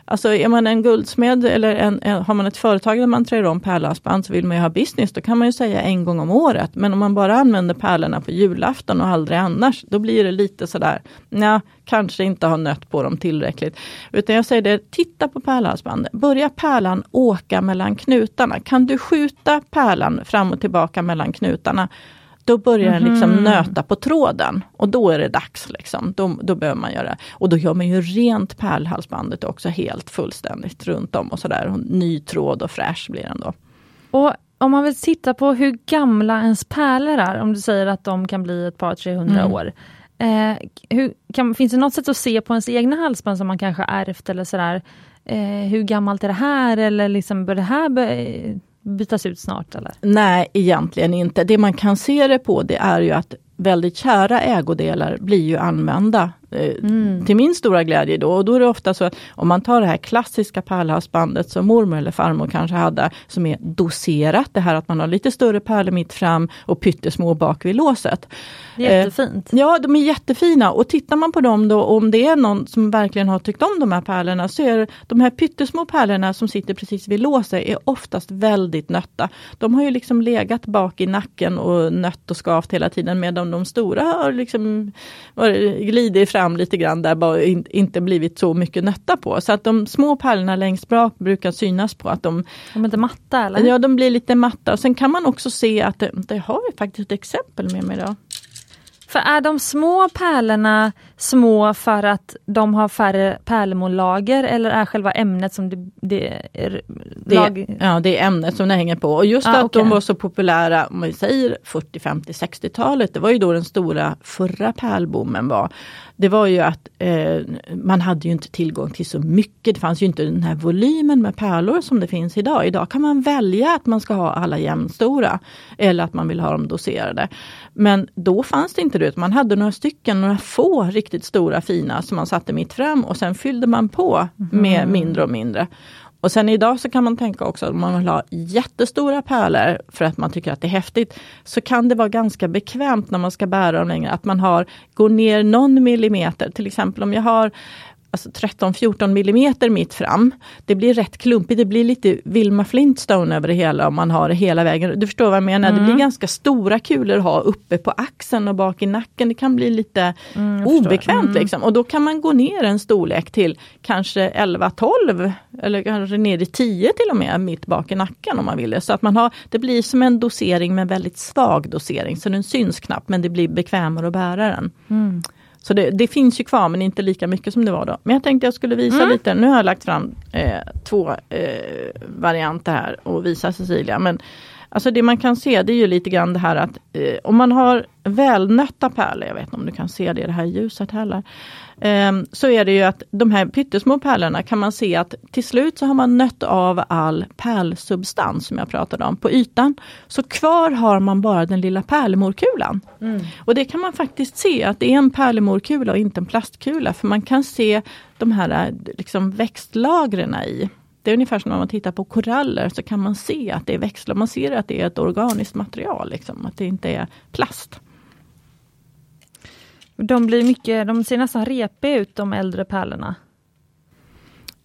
S2: Alltså är man en guldsmed eller en, en, har man ett företag där man trär om pärlhalsband så vill man ju ha business. Då kan man ju säga en gång om året. Men om man bara använder pärlorna på julafton och aldrig annars, då blir det lite sådär, ja, kanske inte har nött på dem tillräckligt. Utan jag säger det, titta på pärlhalsbandet. Börja pärlan åka mellan knutarna. Kan du skjuta pärlan fram och tillbaka mellan knutarna, då börjar den liksom mm. nöta på tråden och då är det dags. Liksom. Då, då behöver man göra Och då gör man ju rent pärlhalsbandet också helt fullständigt runt om och sådär. Ny tråd och fräsch blir den då.
S1: Och om man vill titta på hur gamla ens pärlor är, om du säger att de kan bli ett par 300 mm. år. Eh, hur, kan, finns det något sätt att se på ens egna halsband som man kanske ärvt eller sådär? Eh, hur gammalt är det här eller liksom bör det här bytas ut snart? Eller?
S2: Nej, egentligen inte. Det man kan se det på det är ju att väldigt kära ägodelar blir ju använda mm. Till min stora glädje då. Och då är det ofta så att om man tar det här klassiska pärlhalsbandet som mormor eller farmor kanske hade, som är doserat, det här att man har lite större pärlor mitt fram och pyttesmå bak vid låset.
S1: Jättefint.
S2: Eh, ja, de är jättefina och tittar man på dem då, om det är någon som verkligen har tyckt om de här pärlorna, så är de här pyttesmå pärlorna som sitter precis vid låset är oftast väldigt nötta. De har ju liksom legat bak i nacken och nött och skavt hela tiden medan de stora har liksom glidit fram lite grann där bara inte blivit så mycket nötta på. Så att de små pärlorna längst bak brukar synas på att de...
S1: De är inte matta eller?
S2: Ja, de blir lite matta. Och sen kan man också se att, det, det har vi faktiskt ett exempel med mig idag.
S1: För är de små pärlorna små för att de har färre pärlemollager eller är själva ämnet som det, det är?
S2: Lag... Det, ja, det är ämnet som det hänger på. Och just ah, att okay. de var så populära, om vi säger 40, 50, 60-talet, det var ju då den stora förra pärlboomen var det var ju att eh, man hade ju inte tillgång till så mycket. Det fanns ju inte den här volymen med pärlor som det finns idag. Idag kan man välja att man ska ha alla jämnstora eller att man vill ha dem doserade. Men då fanns det inte det. Man hade några stycken, några få riktigt stora fina som man satte mitt fram och sen fyllde man på med mm. mindre och mindre. Och sen idag så kan man tänka också om man vill ha jättestora pärlor för att man tycker att det är häftigt, så kan det vara ganska bekvämt när man ska bära dem längre, att man har, går ner någon millimeter. Till exempel om jag har alltså 13-14 millimeter mitt fram. Det blir rätt klumpigt, det blir lite Wilma Flintstone över det hela om man har det hela vägen. Du förstår vad jag menar, mm. det blir mm. ganska stora kulor att ha uppe på axeln och bak i nacken. Det kan bli lite mm, obekvämt. Mm. Liksom. Och då kan man gå ner en storlek till kanske 11-12 eller kanske ner i 10 till och med mitt bak i nacken om man vill det. Så att man har, det blir som en dosering med väldigt svag dosering, så den syns knappt men det blir bekvämare att bära den. Så det, det, finns ju kvar men inte lika mycket som det var då. Men jag tänkte jag skulle visa mm. lite. Nu har jag lagt fram eh, två eh, varianter här och visa Cecilia. Men Alltså det man kan se det är ju lite grann det här att eh, om man har välnötta pärlor, jag vet inte om du kan se det i det här ljuset heller. Eh, så är det ju att de här pyttesmå pärlorna kan man se att till slut så har man nött av all pärlsubstans som jag pratade om på ytan. Så kvar har man bara den lilla pärlemorkulan. Mm. Och det kan man faktiskt se att det är en pärlemorkula och inte en plastkula för man kan se de här liksom växtlagren i. Det är ungefär som när man tittar på koraller så kan man se att det är växlar. Man ser att det är ett organiskt material, liksom, att det inte är plast.
S1: De blir mycket, de ser nästan repiga ut de äldre pärlorna.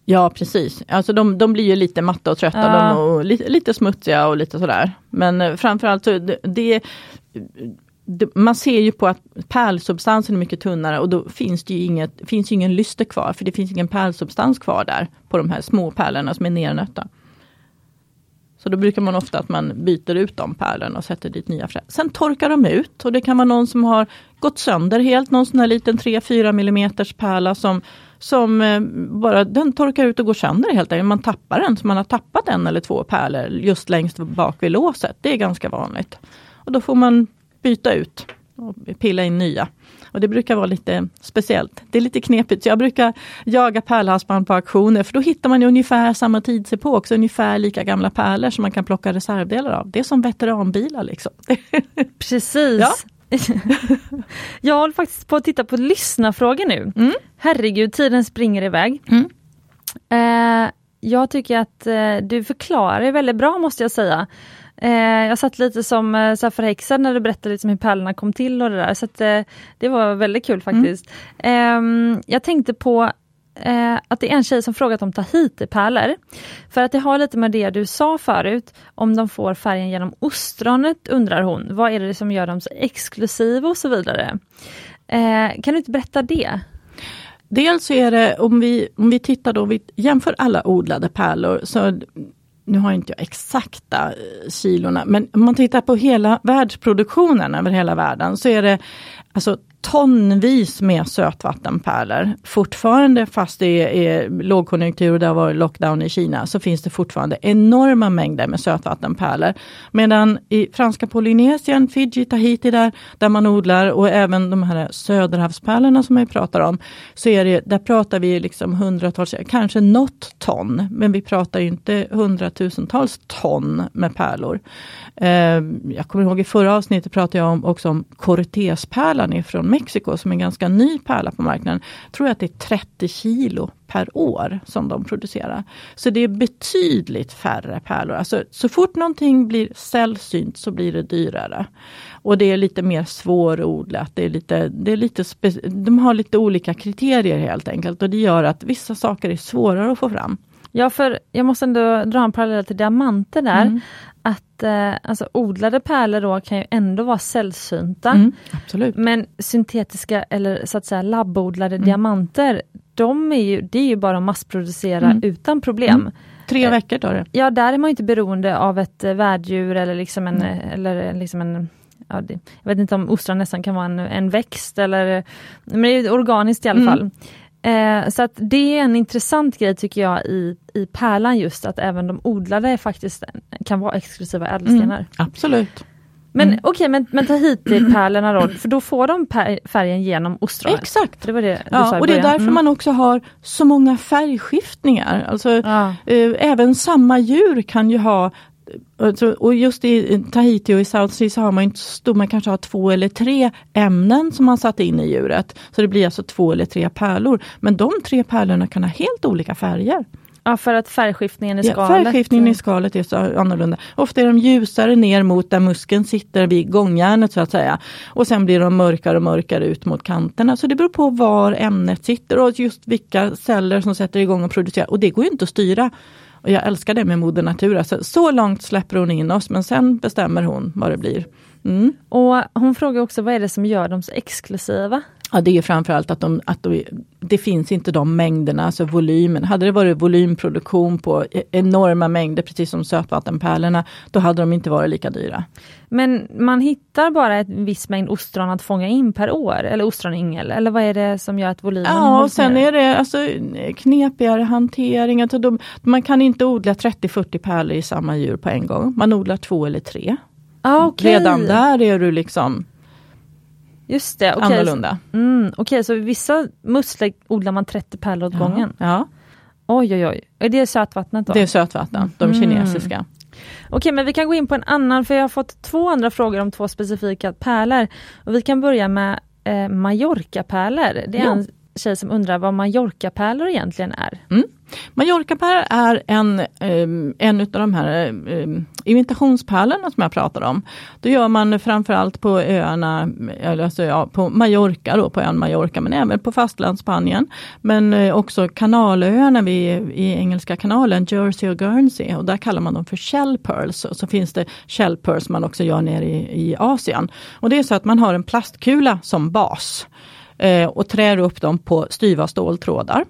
S2: Ja precis, alltså de, de blir ju lite matta och trötta ja. och lite, lite, smutsiga och lite sådär. Men eh, framförallt så det, det man ser ju på att pärlsubstansen är mycket tunnare och då finns det ju inget, finns ingen lyster kvar, för det finns ingen pärlsubstans kvar där på de här små pärlorna som är nernötta. Så då brukar man ofta att man byter ut de pärlorna och sätter dit nya fräs. Sen torkar de ut och det kan vara någon som har gått sönder helt, någon sån här liten 3-4 mm pärla som, som eh, bara den torkar ut och går sönder helt enkelt. Man tappar den, så man har tappat en eller två pärlor just längst bak vid låset. Det är ganska vanligt. Och då får man byta ut och pilla in nya. Och det brukar vara lite speciellt. Det är lite knepigt. Så jag brukar jaga pärlhalsband på auktioner för då hittar man ungefär samma tidsepok, så ungefär lika gamla pärlor som man kan plocka reservdelar av. Det är som veteranbilar liksom.
S1: Precis. Ja. jag håller faktiskt på att titta på lyssnarfrågor nu. Mm. Herregud, tiden springer iväg. Mm. Eh, jag tycker att eh, du förklarar det väldigt bra måste jag säga. Eh, jag satt lite som eh, så för häxan när du berättade liksom hur pärlorna kom till och det där. Så att, eh, det var väldigt kul faktiskt. Mm. Jag tänkte på eh, att det är en tjej som frågat om Tahiti-pärlor. För att det har lite med det du sa förut, om de får färgen genom ostronet undrar hon. Vad är det som gör dem så exklusiva och så vidare. Eh, kan du inte berätta det?
S2: Dels så är det, om vi, om vi tittar då, vi jämför alla odlade pärlor, så nu har inte jag exakta eh, kilorna, men om man tittar på hela världsproduktionen över hela världen så är det alltså tonvis med sötvattenpärlor. Fortfarande, fast det är lågkonjunktur och det har varit lockdown i Kina, så finns det fortfarande enorma mängder med sötvattenpärlor. Medan i franska Polynesien, Fiji, Tahiti där, där man odlar och även de här söderhavspärlorna som vi pratar om, så är det, där pratar vi liksom hundratals, kanske något ton, men vi pratar inte hundratusentals ton med pärlor. Eh, jag kommer ihåg i förra avsnittet pratade jag om, också om Cortezpärlan ifrån Mexiko som är en ganska ny pärla på marknaden, tror jag att det är 30 kilo per år som de producerar. Så det är betydligt färre pärlor. Alltså, så fort någonting blir sällsynt så blir det dyrare. Och det är lite mer svårodlat. Det är lite, det är lite de har lite olika kriterier helt enkelt och det gör att vissa saker är svårare att få fram.
S1: Ja, för jag måste ändå dra en parallell till diamanter där. Mm. Att eh, alltså, odlade pärlor då kan ju ändå vara sällsynta.
S2: Mm, absolut.
S1: Men syntetiska eller så att säga labbodlade mm. diamanter, de är ju, det är ju bara att massproducera mm. utan problem. Mm.
S2: Tre eh, veckor tar det.
S1: Ja, där är man inte beroende av ett eh, värddjur eller liksom en, eller liksom en ja, det, jag vet inte om ostron nästan kan vara en, en växt eller men det är organiskt i alla mm. fall. Eh, så att det är en intressant grej tycker jag i, i pärlan just att även de odlade faktiskt kan vara exklusiva ädelstenar. Mm,
S2: absolut.
S1: Men mm. okej, okay, men, men Tahiti-pärlorna då, för då får de färgen genom ostronet?
S2: Exakt! Det var det ja, och det är därför mm. man också har så många färgskiftningar. Alltså, ja. eh, även samma djur kan ju ha och just i Tahiti och i South Sea så har man inte stor, man kanske har två eller tre ämnen som man satt in i djuret. Så det blir alltså två eller tre pärlor. Men de tre pärlorna kan ha helt olika färger.
S1: Ja, för att färgskiftningen i skalet...
S2: Ja, färgskiftningen i skalet är så annorlunda. Ofta är de ljusare ner mot där muskeln sitter vid gångjärnet så att säga. Och sen blir de mörkare och mörkare ut mot kanterna. Så det beror på var ämnet sitter och just vilka celler som sätter igång och producerar. Och det går inte att styra. Och jag älskar det med Moder Natur. Alltså, så långt släpper hon in oss men sen bestämmer hon vad det blir.
S1: Mm. Och Hon frågar också vad är det som gör dem så exklusiva?
S2: Ja, det är framförallt att, de, att de, det finns inte de mängderna, alltså volymen. Hade det varit volymproduktion på e- enorma mängder, precis som sötvattenpärlorna, då hade de inte varit lika dyra.
S1: Men man hittar bara en viss mängd ostron att fånga in per år, eller ostronyngel, eller vad är det som gör att volymen
S2: Ja, och sen ner? är det alltså, knepigare hantering. Alltså de, man kan inte odla 30-40 pärlor i samma djur på en gång. Man odlar två eller tre.
S1: Ah, okay.
S2: Redan där är du liksom
S1: Just det, okay.
S2: annorlunda.
S1: Mm, Okej, okay, så vissa musslor odlar man 30 pärlor åt
S2: ja,
S1: gången?
S2: Ja.
S1: Oj, oj, oj. Är det sötvattnet då?
S2: Det är sötvatten, de mm. kinesiska.
S1: Okej, men vi kan gå in på en annan, för jag har fått två andra frågor om två specifika pärlor. Och vi kan börja med eh, Mallorca-pärlor. Det är ja. en tjej som undrar vad Mallorca-pärlor egentligen är.
S2: Mm. Mallorca-pärlor är en, um, en av de här ehm, imitationspärlorna som jag pratade om. Det gör man framförallt på öarna, alltså ja, på Mallorca, då, på ön Mallorca, men även på fastlandsspanien. Men eh, också kanalöarna vid, i Engelska kanalen, Jersey och Guernsey. Och där kallar man dem för shell pearls. Och så finns det shell pearls man också gör nere i, i Asien. Och det är så att man har en plastkula som bas eh, och trär upp dem på styva ståltrådar.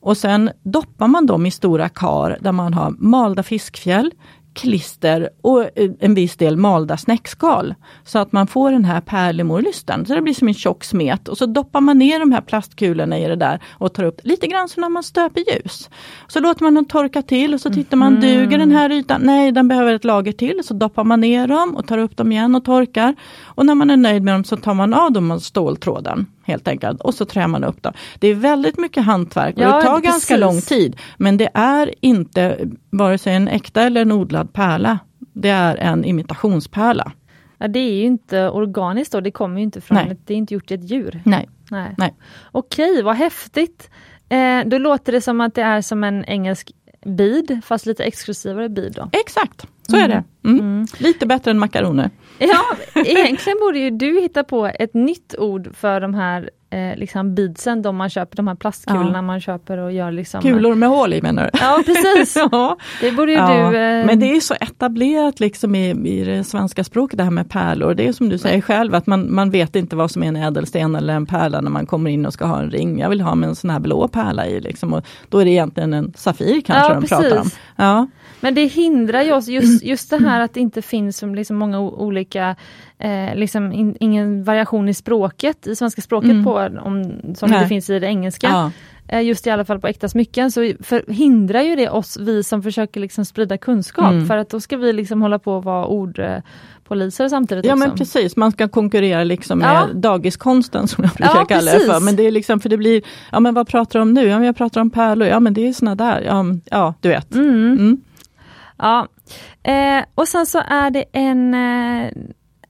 S2: Och sen doppar man dem i stora kar där man har malda fiskfjäll, klister och eh, en viss del malda snäckskal. Så att man får den här pärlemorlysten. Så det blir som en tjock smet och så doppar man ner de här plastkulorna i det där och tar upp lite grann som när man stöper ljus. Så låter man dem torka till och så tittar man, mm. duger den här ytan? Nej, den behöver ett lager till. Så doppar man ner dem och tar upp dem igen och torkar. Och när man är nöjd med dem så tar man av dem av ståltråden helt enkelt. Och så trär man upp dem. Det är väldigt mycket hantverk och ja, det tar precis. ganska lång tid. Men det är inte vare sig en äkta eller en odlad pärla. Det är en imitationspärla.
S1: Ja, det är ju inte organiskt då, det kommer ju inte från, Nej. det är inte gjort i ett djur.
S2: Nej.
S1: Nej.
S2: Nej.
S1: Okej, vad häftigt! Eh, då låter det som att det är som en engelsk bid, fast lite exklusivare bid då?
S2: Exakt, så mm. är det. Mm. Mm. Lite bättre än makaroner.
S1: Ja, egentligen borde ju du hitta på ett nytt ord för de här eh, liksom beadsen, de man köper, de här plastkulorna ja. man köper och gör liksom
S2: Kulor med hål i menar du?
S1: Ja precis! ja. Det borde ju ja. du eh...
S2: Men det är så etablerat liksom i, i det svenska språket det här med pärlor. Det är som du säger själv att man, man vet inte vad som är en ädelsten eller en pärla när man kommer in och ska ha en ring. Jag vill ha med en sån här blå pärla i liksom, och då är det egentligen en Safir kanske de precis. pratar om. Ja.
S1: Men det hindrar ju oss, just, just det här att det inte finns så liksom många olika, eh, liksom in, ingen variation i språket, i svenska språket mm. på om, som Nej. det finns i det engelska. Ja. Eh, just i alla fall på äkta smycken, så förhindrar ju det oss, vi som försöker liksom sprida kunskap, mm. för att då ska vi liksom hålla på att vara ordpoliser samtidigt.
S2: Ja
S1: också.
S2: men precis, man ska konkurrera liksom med ja. dagiskonsten som jag brukar ja, kalla det för. Men det är liksom, för det blir, ja men vad pratar du om nu? Ja men jag pratar om pärlor, ja men det är såna där, ja, ja du vet.
S1: Mm. Mm. Ja, eh, och sen så är det en, eh,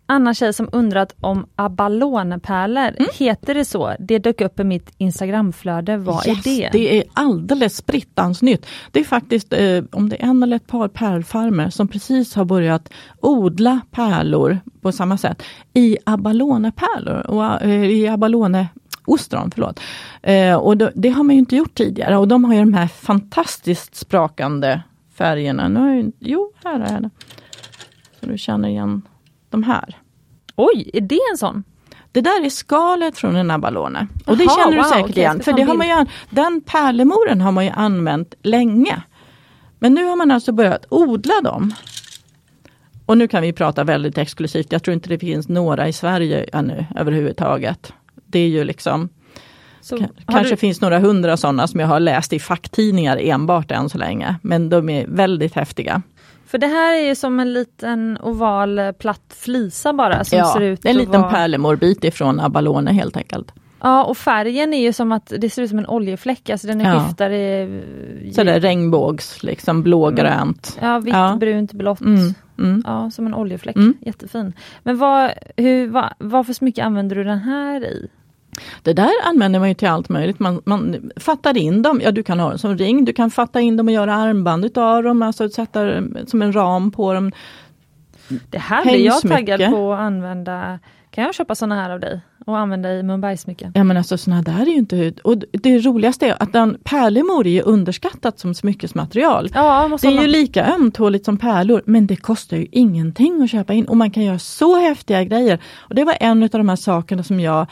S1: annan tjej som undrat om abalonepärlor, mm. heter det så? Det dök upp i mitt Instagramflöde, vad
S2: yes,
S1: är det?
S2: Det är alldeles sprittans nytt. Det är faktiskt eh, om det är en eller ett par pärlfarmer som precis har börjat odla pärlor på samma sätt i abalonepärlor och eh, i abalone ostron, förlåt. Eh, och då, det har man ju inte gjort tidigare och de har ju de här fantastiskt sprakande färgerna. Nu har jag, jo, här är det. Så du känner igen de här.
S1: Oj, är det en sån?
S2: Det där är skalet från en abalone. Och Aha, det känner du wow, säkert okay, igen. För det har man ju, den pärlemoren har man ju använt länge. Men nu har man alltså börjat odla dem. Och nu kan vi prata väldigt exklusivt. Jag tror inte det finns några i Sverige ännu överhuvudtaget. Det är ju liksom så, kanske du... finns några hundra sådana som jag har läst i facktidningar enbart än så länge. Men de är väldigt häftiga.
S1: För det här är som en liten oval eh, platt flisa bara som
S2: ja,
S1: ser ut
S2: en liten
S1: vara...
S2: pärlemorbit ifrån Abalone helt enkelt.
S1: Ja och färgen är ju som att det ser ut som en oljefläck, alltså den är ja. skiftad i...
S2: Sådär regnbågs, liksom blågrönt.
S1: Ja, vitt, ja. brunt, blått. Mm. Mm. Ja, som en oljefläck. Mm. Jättefin. Men vad, hur, vad, vad för smycke använder du den här i?
S2: Det där använder man ju till allt möjligt. Man, man fattar in dem, ja du kan ha dem som ring, du kan fatta in dem och göra armband utav dem, alltså sätta som en ram på dem.
S1: Det här blir jag taggad på att använda. Kan jag köpa såna här av dig? och använda i Mumbai-smycken?
S2: Ja men alltså såna där är ju inte... Och det roligaste är att den pärlemor är ju underskattat som smyckesmaterial.
S1: Ja,
S2: det är ju lika ömtåligt som pärlor men det kostar ju ingenting att köpa in och man kan göra så häftiga grejer. Och Det var en av de här sakerna som jag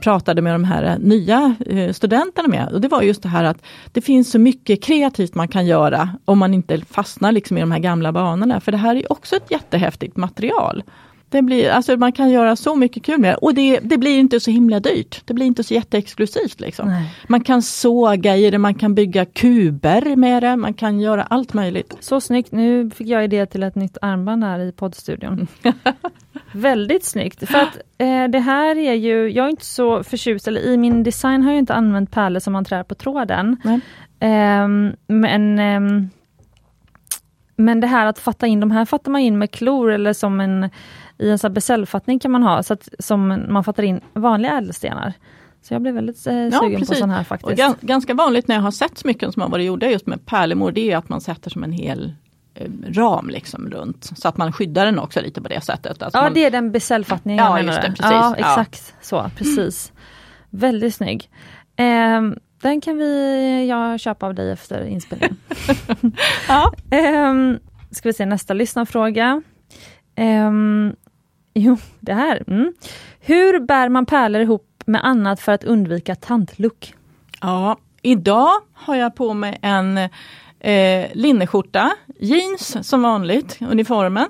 S2: pratade med de här eh, nya eh, studenterna med. Och Det var just det här att det finns så mycket kreativt man kan göra om man inte fastnar liksom i de här gamla banorna. För det här är också ett jättehäftigt material. Det blir, alltså man kan göra så mycket kul med det. Och det, det blir inte så himla dyrt. Det blir inte så jätteexklusivt. Liksom. Man kan såga i det, man kan bygga kuber med det, man kan göra allt möjligt.
S1: Så snyggt! Nu fick jag idé till ett nytt armband här i poddstudion. Väldigt snyggt! För att eh, det här är ju, jag är inte så förtjust, eller i min design har jag inte använt pärlor som man trär på tråden. Eh, men eh, men det här att fatta in, de här fattar man in med klor eller som en i en beställfattning kan man ha så att som man fattar in vanliga ädelstenar. Så jag blev väldigt eh, sugen ja, på sån här faktiskt.
S2: Och ganska vanligt när jag har sett smycken som har varit gjorda just med pärlemor, det är att man sätter som en hel ram liksom runt. Så att man skyddar den också lite på det sättet.
S1: Alltså ja
S2: man...
S1: det är den beställfattningen
S2: ja, just det, precis.
S1: Ja exakt ja. så, precis. Mm. Väldigt snygg. Eh, den kan vi jag köpa av dig efter inspelningen. ja. eh, ska vi se nästa lyssnarfråga. Um, Jo, det här. Mm. Hur bär man pärlor ihop med annat för att undvika tantlook?
S2: Ja, idag har jag på mig en eh, linneskjorta, jeans som vanligt, uniformen.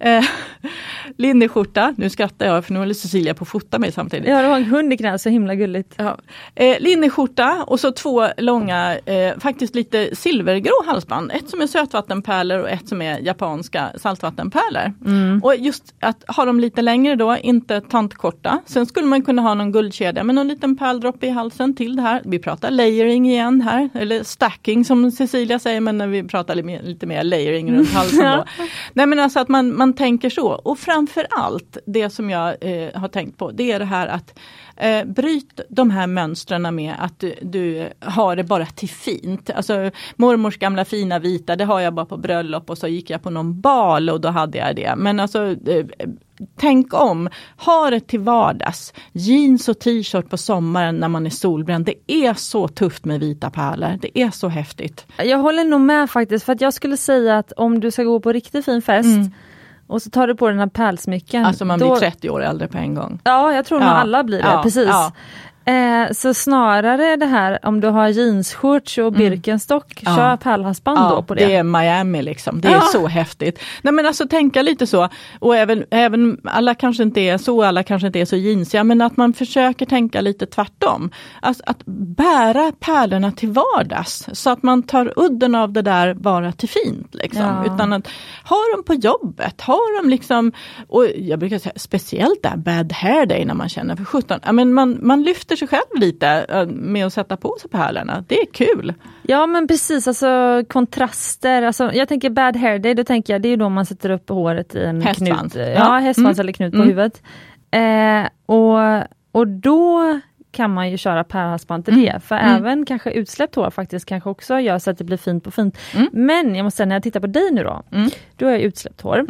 S2: Eh, linneskjorta, nu skrattar jag för nu håller Cecilia på att fota mig samtidigt.
S1: Ja, du har en hund i knät, så himla gulligt.
S2: Ja. Eh, linneskjorta och så två långa, eh, faktiskt lite silvergrå halsband. Ett som är sötvattenpärlor och ett som är japanska saltvattenpärlor. Mm. Och just att ha dem lite längre då, inte tantkorta. Sen skulle man kunna ha någon guldkedja med någon liten pärldroppe i halsen till det här. Vi pratar layering igen här, eller stacking som Cecilia säger, men när vi pratar lite, mer layering runt halsen. Då. Nej men alltså att man, man tänker så. Och framför allt det som jag eh, har tänkt på, det är det här att eh, bryt de här mönstren med att du, du, har det bara till fint. Alltså mormors gamla fina vita, det har jag bara på bröllop och så gick jag på någon bal och då hade jag det. Men alltså eh, Tänk om, ha det till vardags. Jeans och t-shirt på sommaren när man är solbränd. Det är så tufft med vita pärlor. Det är så häftigt.
S1: Jag håller nog med faktiskt, för att jag skulle säga att om du ska gå på riktigt fin fest mm och så tar du på den här pärlsmycken.
S2: Alltså man blir 30 år äldre på en gång.
S1: Ja, jag tror nog alla blir det, ja, precis. Ja. Eh, så snarare det här om du har jeansshorts och mm. Birkenstock, mm. kör pärlhalsband ja, då på det.
S2: Det är Miami liksom, det är så häftigt. Nej men alltså tänka lite så, och även, även alla kanske inte är så, alla kanske inte är så jeansiga, men att man försöker tänka lite tvärtom. Alltså att bära pärlorna till vardags, så att man tar udden av det där bara till fint. Liksom. Ja. Utan att ha dem på jobbet, ha dem liksom, och jag brukar säga speciellt där bad hair day när man känner för sjutton, man, man lyfter efter sig själv lite eh, med att sätta på sig pärlorna. Det är kul.
S1: Ja men precis, alltså kontraster. Alltså, jag tänker bad hair day, då tänker jag det är då man sätter upp håret i en
S2: Hästsvans.
S1: knut.
S2: Ja.
S1: Ja, hästsvans
S2: Mm.
S1: eller knut på
S2: Mm.
S1: huvudet. Eh, och, och då kan man ju köra pärlhalsband till
S2: Mm.
S1: det. För
S2: Mm.
S1: även kanske utsläppt hår faktiskt kanske också gör så att det blir fint på fint.
S2: Mm.
S1: Men jag måste säga när jag tittar på dig nu då,
S2: Mm.
S1: du har utsläppt hår.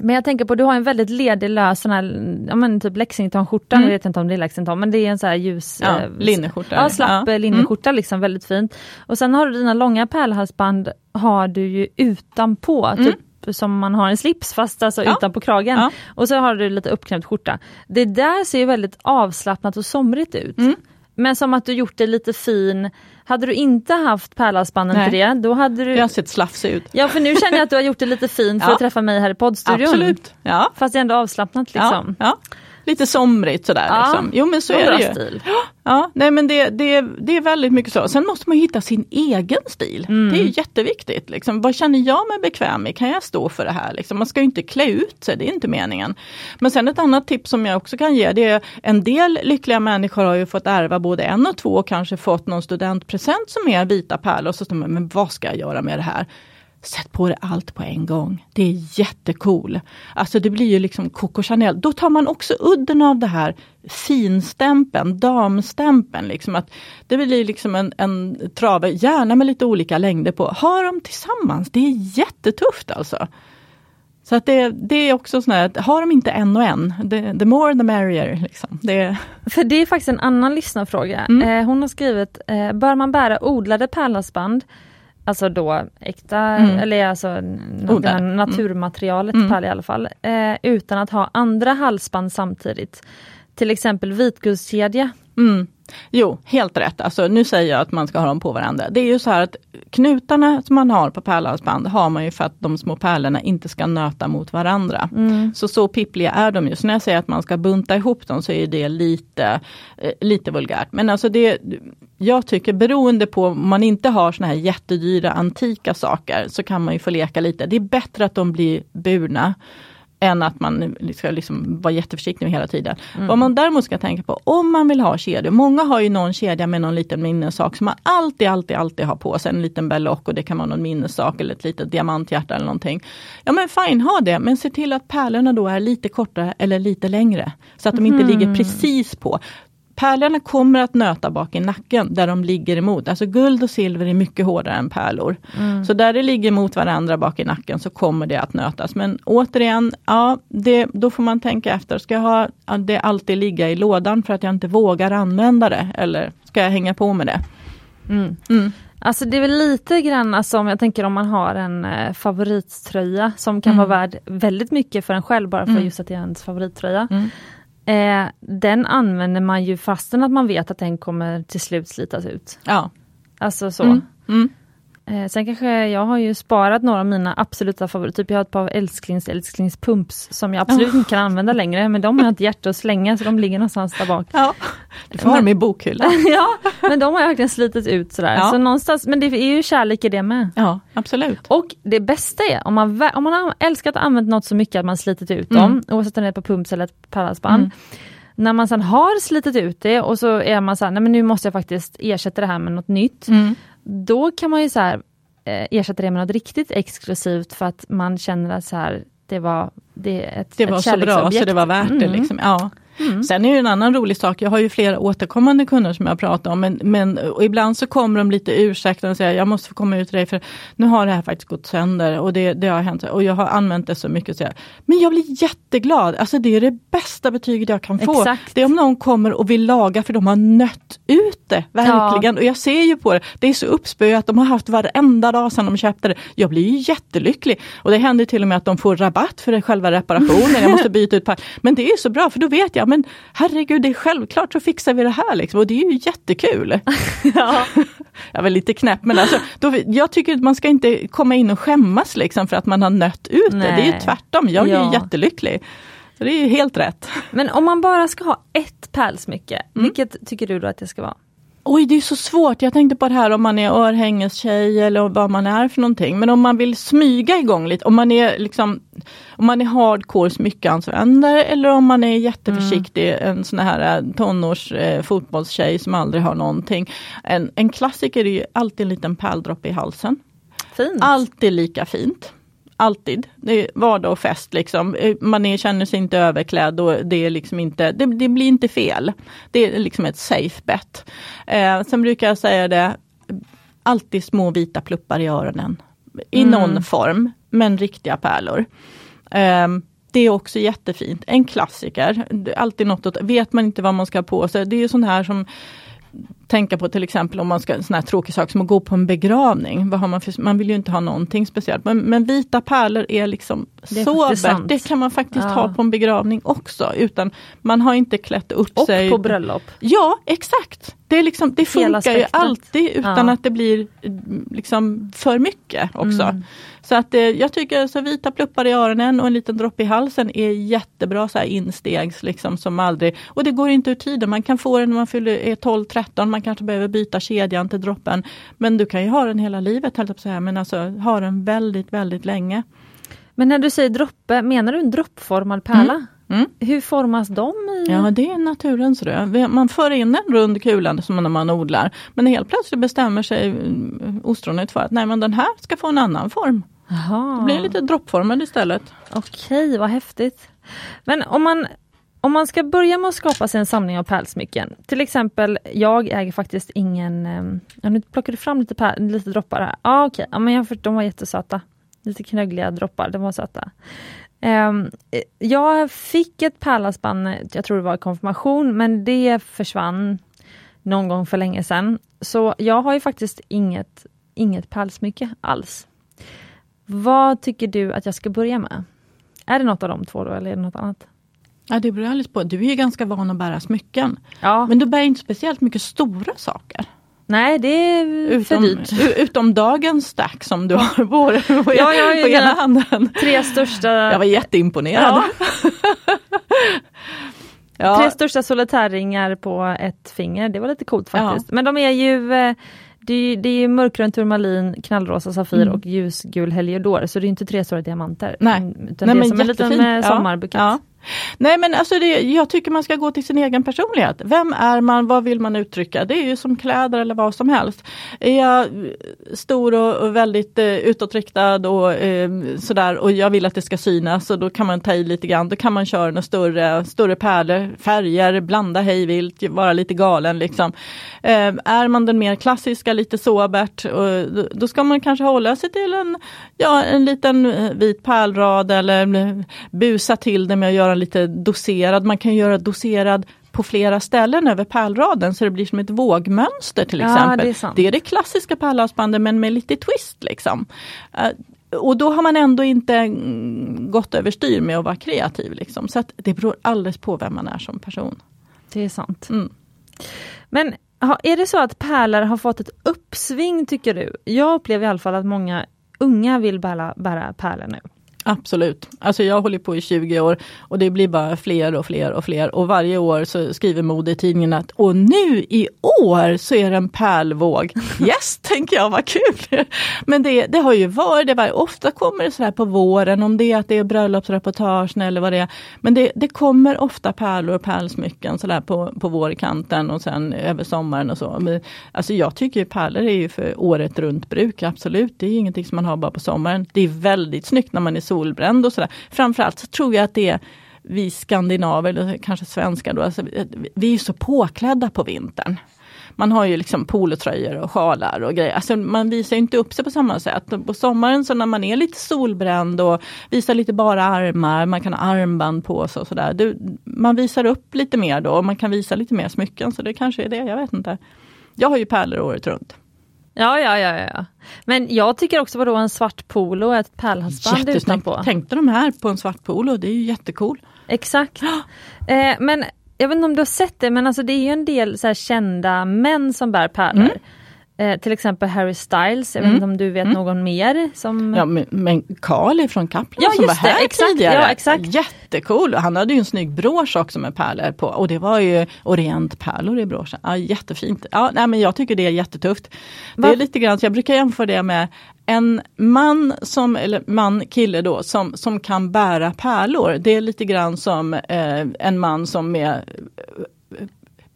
S2: Mm.
S1: Men jag tänker på, du har en väldigt ledig lös sån här, ja men typ Lexington-skjorta,
S2: Mm.
S1: jag vet inte om det är Lexington, men det är en sån här ljus...
S2: Ja,
S1: eh,
S2: linneskjorta.
S1: Ja, slapp
S2: Ja.
S1: ja. linneskjorta liksom, väldigt fint. Och sen har du dina långa pärlhalsband, har du ju utanpå, typ som man har en slips fast alltså
S2: Mm. Ja.
S1: utanpå kragen.
S2: Ja.
S1: Och så har du lite uppknäppt skjorta. Det där ser ju väldigt avslappnat och somrigt ut.
S2: Mm.
S1: Men som att du gjort det lite fin. Hade du inte haft pärlhalsbanden
S2: Nej.
S1: till det, då hade du...
S2: Jag har sett slafsig ut.
S1: Ja för nu känner jag att du har gjort det lite fint för
S2: Ja.
S1: att träffa mig här i poddstudion.
S2: Absolut. Ja.
S1: Fast det är ändå avslappnat liksom.
S2: Ja, ja. Lite somrigt sådär.
S1: Ja,
S2: Liksom. Jo men så är det ju.
S1: stil.
S2: Ja, nej men det, det, det är väldigt mycket så. Sen måste man hitta sin egen stil.
S1: Mm.
S2: Det är jätteviktigt. Liksom. Vad känner jag mig bekväm i? Kan jag stå för det här? Liksom. Man ska inte klä ut sig, det är inte meningen. Men sen ett annat tips som jag också kan ge, det är en del lyckliga människor har ju fått ärva både en och två och kanske fått någon studentpresent som är vita pärlor. Och så står man, men vad ska jag göra med det här? Sätt på det allt på en gång. Det är jättecool. Alltså det blir ju liksom Coco Chanel. Då tar man också udden av det här finstämpeln, damstämpeln. Liksom att det blir liksom en, en trave, gärna med lite olika längder på. Ha dem tillsammans, det är jättetufft alltså. Så att det, det är också sån här, att ha dem inte en och en. The, the more the merrier. Liksom. Det,
S1: För det är faktiskt en annan lyssnarfråga.
S2: Mm.
S1: Eh, hon har skrivit, eh, bör man bära odlade pärlhalsband, alltså då äkta,
S2: Mm.
S1: eller alltså här
S2: Mm.
S1: naturmaterialet
S2: Mm.
S1: pärla i alla fall, eh, utan att ha andra halsband samtidigt. Till exempel vitguldskedja.
S2: Mm. Jo, helt rätt. Alltså, nu säger jag att man ska ha dem på varandra. Det är ju så här att knutarna som man har på pärlhalsband har man ju för att de små pärlorna inte ska nöta mot varandra.
S1: Mm.
S2: Så så pippliga är de ju. Så när jag säger att man ska bunta ihop dem så är det lite, eh, lite vulgärt. Men alltså det, jag tycker beroende på om man inte har såna här jättedyra antika saker så kan man ju få leka lite. Det är bättre att de blir burna än att man ska liksom vara jätteförsiktig hela tiden. Vad man däremot ska tänka på, om man vill ha kedjor, många har ju någon kedja med någon liten minnessaak som man alltid, alltid, alltid har på sig. En liten berlock och det kan vara någon minnessaak eller ett litet diamanthjärta eller någonting. Ja men fine, ha det, men se till att pärlorna då är lite kortare eller lite längre. Så att de inte ligger precis på. Pärlorna kommer att nöta bak i nacken där de ligger emot. Alltså guld och silver är mycket hårdare än pärlor. Så där det ligger mot varandra bak i nacken så kommer det att nötas. Men återigen, ja, det, då får man tänka efter. Ska jag ha det alltid ligga i lådan för att jag inte vågar använda det? Eller ska jag hänga på med det?
S1: Mm.
S2: Mm.
S1: Alltså det är väl lite grann som jag tänker om man har en eh, favorittröja som kan
S2: Mm.
S1: vara värd väldigt mycket för en själv bara för
S2: Mm.
S1: just att det är ens favorittröja.
S2: Mm.
S1: Eh, den använder man ju fastän att man vet att den kommer till slut slitas ut.
S2: Ja.
S1: Alltså så.
S2: Mm. Mm.
S1: Eh, sen kanske jag har ju sparat några av mina absoluta favoriter. Typ jag har ett par älsklings älsklingspumps som jag absolut inte kan använda längre. Men de har jag inte hjärta att slänga så de ligger någonstans där bak.
S2: ja. Du får ha dem i bokhyllan.
S1: ja, men de har jag verkligen slitit ut sådär.
S2: Ja.
S1: Så någonstans, men det är ju kärlek i det med.
S2: Ja, absolut.
S1: Och det bästa är om man, om man har älskat att använt något så mycket att man slitit ut
S2: Mm.
S1: dem, oavsett om det är på pumps eller ett pärlhalsband.
S2: Mm.
S1: När man sen har slitit ut det och så är man så här, nej men nu måste jag faktiskt ersätta det här med något nytt.
S2: Mm.
S1: Då kan man ju så här, eh, ersätta det med något riktigt exklusivt för att man känner att så här, det var, det är ett,
S2: Det var
S1: ett
S2: så bra så det var värt det.
S1: Mm.
S2: Liksom. Ja.
S1: Mm.
S2: Sen är det en annan rolig sak, jag har ju flera återkommande kunder som jag pratar om, men, men och ibland så kommer de lite ursäktande och säger jag måste få komma ut till dig för nu har det här faktiskt gått sönder och det, det har hänt och jag har använt det så mycket. Så jag, men jag blir jätteglad, alltså det är det bästa betyget jag kan få.
S1: Exakt.
S2: Det är om någon kommer och vill laga för de har nött ut det, verkligen. Och jag ser ju på det, det är så uppspöat, de har haft varenda dag sedan de köpte det. Jag blir ju jättelycklig. Och det händer till och med att de får rabatt för själva reparationen, jag måste byta ut par. Men det är ju så bra för då vet jag, men herregud det är självklart så fixar vi det här liksom. Och det är ju jättekul.
S1: Ja.
S2: Jag är väl lite knäpp men alltså, då, jag tycker att man ska inte komma in och skämmas liksom för att man har nött ut det. Det är ju
S1: Nej.
S2: tvärtom, jag
S1: Ja.
S2: ju jättelycklig. Så det är ju helt rätt.
S1: Men om man bara ska ha ett pärlsmycke,
S2: Mm.
S1: vilket tycker du då att det ska vara?
S2: Oj, det är så svårt. Jag tänkte på det här om man är örhängestjej eller vad man är för någonting. Men om man vill smyga igång lite, om man är liksom om man är hardcore smyckeanvändare eller om man är jätteförsiktig, mm. en sån här eh, tonårs eh, fotbollstjej som aldrig har någonting. En, en klassiker är ju alltid en liten pärldroppe i halsen.
S1: Fint.
S2: Alltid lika fint. Alltid. Det är vardag och fest liksom. Eh, man är, känner sig inte överklädd och det är liksom inte, det, det blir inte fel. Det är liksom ett safe bet. Eh, sen brukar jag säga det, alltid små vita pluppar i öronen. I mm. någon form, men riktiga pärlor. Eh, det är också jättefint. En klassiker. Alltid något att, vet man inte vad man ska ha på sig. Det är ju sånt här som tänka på till exempel om man ska, en sån här tråkig sak som att gå på en begravning. Vad har man, för, man vill ju inte ha någonting speciellt. Men, men vita pärlor är liksom är sobert. Det kan man faktiskt ja. ha på en begravning också. Utan man har inte klätt upp
S1: Och
S2: sig.
S1: Och på bröllop.
S2: Ja exakt. Det, liksom, det funkar ju alltid utan ja. att det blir liksom för mycket också. Mm. Så att eh, jag tycker så vita pluppar i öronen och en liten droppe i halsen är jättebra så här instegs liksom som aldrig. Och det går inte ur tiden. Man kan få den när man fyller, är 12-13. Man kanske behöver byta kedjan till droppen. Men du kan ju ha den hela livet, höll jag Men alltså ha den väldigt, väldigt länge.
S1: Men när du säger droppe, menar du en droppformad pärla? Mm. Mm. Hur formas de? I...
S2: Ja det är naturens rö. Man för in en rund kula som när man odlar. Men helt plötsligt bestämmer sig mm, ostronet för att nej men den här ska få en annan form. Aha. Det blir lite droppformad istället.
S1: Okej, vad häftigt. Men om man, om man ska börja med att skapa sig en samling av pärlsmycken. Till exempel, jag äger faktiskt ingen... Ehm, ja, nu plockar du fram lite, pär, lite droppar här. Ah, okej, ja, men jag, de var jättesöta. Lite knöggliga droppar, de var söta. Um, jag fick ett pärlhalsband, jag tror det var konfirmation, men det försvann någon gång för länge sedan. Så jag har ju faktiskt inget, inget pärlsmycke alls. Vad tycker du att jag ska börja med? Är det något av de två då eller är det något annat?
S2: Ja det beror alldeles på. Du är ju ganska van att bära smycken. Ja. Men du bär inte speciellt mycket stora saker.
S1: Nej det är utom, för dyrt.
S2: Utom dagens stack som du har på, på, ja, ja, på ena handen.
S1: Tre största.
S2: Jag var jätteimponerad.
S1: Ja. Tre största solitärringar på ett finger, det var lite coolt faktiskt. Men de är ju eh, det är, det är mörkgrön turmalin, knallrosa safir mm. och ljusgul heliodor, så det är inte tre stora diamanter.
S2: Nej,
S1: utan Nej, det är som jättefint. en liten eh, sommarbukett.
S2: Nej men alltså det, jag tycker man ska gå till sin egen personlighet. Vem är man? Vad vill man uttrycka? Det är ju som kläder eller vad som helst. Är jag stor och, och väldigt eh, utåtriktad och eh, sådär och jag vill att det ska synas och då kan man ta i lite grann. Då kan man köra några större, större pärlor, färger, blanda hejvilt, vara lite galen liksom. Eh, är man den mer klassiska, lite sobert, och, då, då ska man kanske hålla sig till en, ja, en liten eh, vit pärlrad eller eh, busa till det med att göra göra lite doserad, man kan göra doserad på flera ställen över pärlraden så det blir som ett vågmönster till exempel. Ja, det, är det, är det klassiska pärlhalsbandet men med lite twist liksom. Uh, och då har man ändå inte mm, gått överstyr med att vara kreativ. Liksom. Så det beror alldeles på vem man är som person.
S1: Det är sant. Mm. Men är det så att pärlor har fått ett uppsving tycker du? Jag upplever i alla fall att många unga vill bära, bära pärlor nu.
S2: Absolut. Alltså jag håller på i 20 år och det blir bara fler och fler och fler. Och varje år så skriver modetidningen att och nu i år så är det en pärlvåg. Yes, tänker jag, vad kul! Men det, det har ju varit, det var, ofta kommer det så här på våren om det är att det är bröllopsreportage eller vad det är. Men det, det kommer ofta pärlor och pärlsmycken så där på, på vårkanten och sen över sommaren och så. Men, alltså jag tycker pärlor är ju för året runt bruk, absolut. Det är ingenting som man har bara på sommaren. Det är väldigt snyggt när man är solbränd och sådär. Framförallt så tror jag att det är vi skandinaver, eller kanske svenskar då, alltså, vi är så påklädda på vintern. Man har ju liksom polotröjor och sjalar och grejer. Alltså man visar inte upp sig på samma sätt. På sommaren så när man är lite solbränd och visar lite bara armar, man kan ha armband på sig och sådär. Man visar upp lite mer då och man kan visa lite mer smycken. Så det kanske är det, jag vet inte. Jag har ju pärlor året runt.
S1: Ja, ja, ja, ja. Men jag tycker också vadå en svart polo och ett pärlhalsband utanpå.
S2: Tänkte de här på en svart polo, det är ju jättecool.
S1: Exakt. eh, men jag vet inte om du har sett det, men alltså det är ju en del så kända män som bär pärlor. Mm. Eh, till exempel Harry Styles, jag vet
S2: Mm.
S1: inte om du vet
S2: Mm.
S1: någon mer som...
S2: Ja men, Carl ifrån Kaplan
S1: Ja,
S2: som var
S1: det,
S2: här
S1: exakt,
S2: tidigare.
S1: ja, exakt.
S2: Jättecool! Han hade ju en snygg brosch också med pärlor på och det var ju orientpärlor i broschen. Ja, jättefint. Ja, nej, men jag tycker det är jättetufft. Det är lite grann, jag brukar jämföra det med en man, som, eller man, kille då, som, som kan bära pärlor. Det är lite grann som eh, en man som med eh,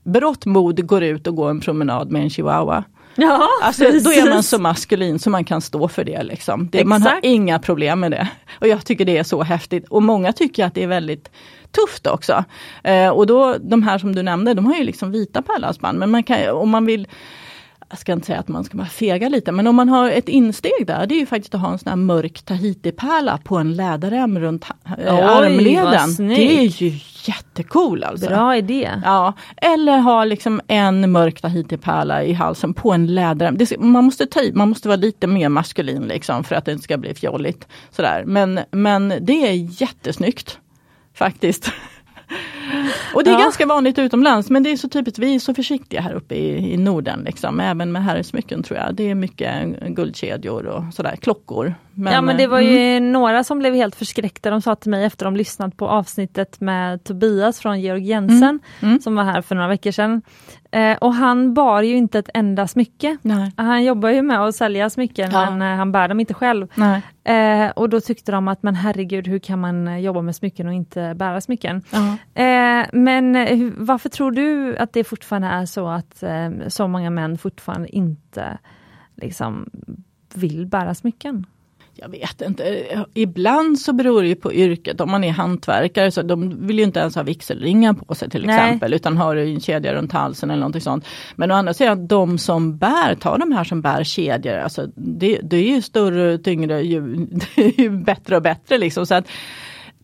S2: berått mod går ut och går en promenad med en chihuahua.
S1: Ja,
S2: Alltså, då är man så maskulin så man kan stå för det. Liksom. det man har inga problem med det. Och jag tycker det är så häftigt. Och många tycker att det är väldigt tufft också. Eh, och då de här som du nämnde, de har ju liksom vita pärlhalsband. Men man kan, om man vill jag ska inte säga att man ska bara fega lite, men om man har ett insteg där, det är ju faktiskt att ha en sån här mörk tahitipärla på en läderrem runt eh,
S1: Oj,
S2: armleden. Det är ju jättecool alltså.
S1: Bra idé.
S2: Ja, eller ha liksom en mörk tahitipärla i halsen på en läderrem. Det, man måste ta i, man måste vara lite mer maskulin liksom för att det inte ska bli fjolligt. Sådär. Men, men det är jättesnyggt. Faktiskt. Och det är
S1: Ja.
S2: ganska vanligt utomlands men det är så typiskt, vi är så försiktiga här uppe i, i Norden. Liksom. Även med herrsmycken tror jag. Det är mycket guldkedjor och sådär, klockor. Men,
S1: ja men det var
S2: mm.
S1: ju några som blev helt förskräckta. De sa till mig efter de lyssnat på avsnittet med Tobias från Georg Jensen
S2: mm.
S1: som var här för några veckor sedan. Eh, och han bar ju inte ett enda smycke.
S2: Nej.
S1: Han jobbar ju med att sälja smycken
S2: Ja.
S1: men eh, han bär dem inte själv. Eh, och då tyckte de att men herregud hur kan man eh, jobba med smycken och inte bära smycken. Eh, men eh, varför tror du att det fortfarande är så att så många män fortfarande inte liksom vill bära smycken?
S2: Jag vet inte. Ibland så beror det ju på yrket. Om man är hantverkare så de vill ju inte ens ha vigselringar på sig till
S1: Nej.
S2: exempel. Utan har en kedja runt halsen eller någonting sånt. Men å andra sidan de som bär, ta de här som bär kedjor. Alltså det, det är ju större och tyngre ju, ju bättre och bättre liksom. Så att,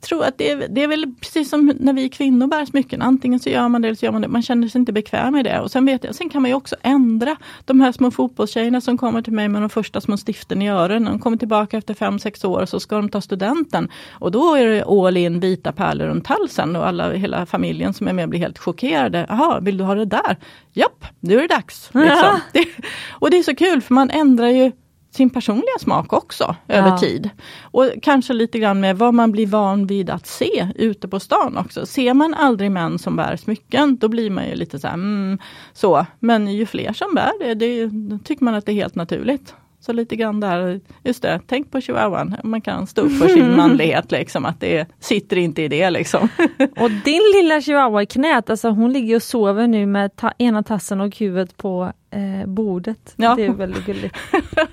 S2: tror att det är, det är väl precis som när vi kvinnor bär smycken. Antingen så gör man det eller så gör man det. Man känner sig inte bekväm med det. Och sen, vet jag, sen kan man ju också ändra de här små fotbollstjejerna som kommer till mig med de första små stiften i öronen. De kommer tillbaka efter fem sex år och så ska de ta studenten. Och då är det all in vita pärlor runt halsen och alla, hela familjen som är med blir helt chockerade. Jaha, vill du ha det där? Japp, nu är det dags. Liksom. Det, och det är så kul för man ändrar ju sin personliga smak också över
S1: Ja.
S2: tid. Och kanske lite grann med vad man blir van vid att se ute på stan också. Ser man aldrig män som bär smycken, då blir man ju lite så här, mm, så. Men ju fler som bär det, det tycker man att det är helt naturligt. Så lite grann där, just det, tänk på chihuahuan. Man kan stå upp för sin manlighet liksom, att det sitter inte i det liksom.
S1: Och din lilla chihuahua i knät, alltså hon ligger och sover nu med ta ena tassen och huvudet på eh, bordet.
S2: Ja.
S1: Det är väldigt gulligt.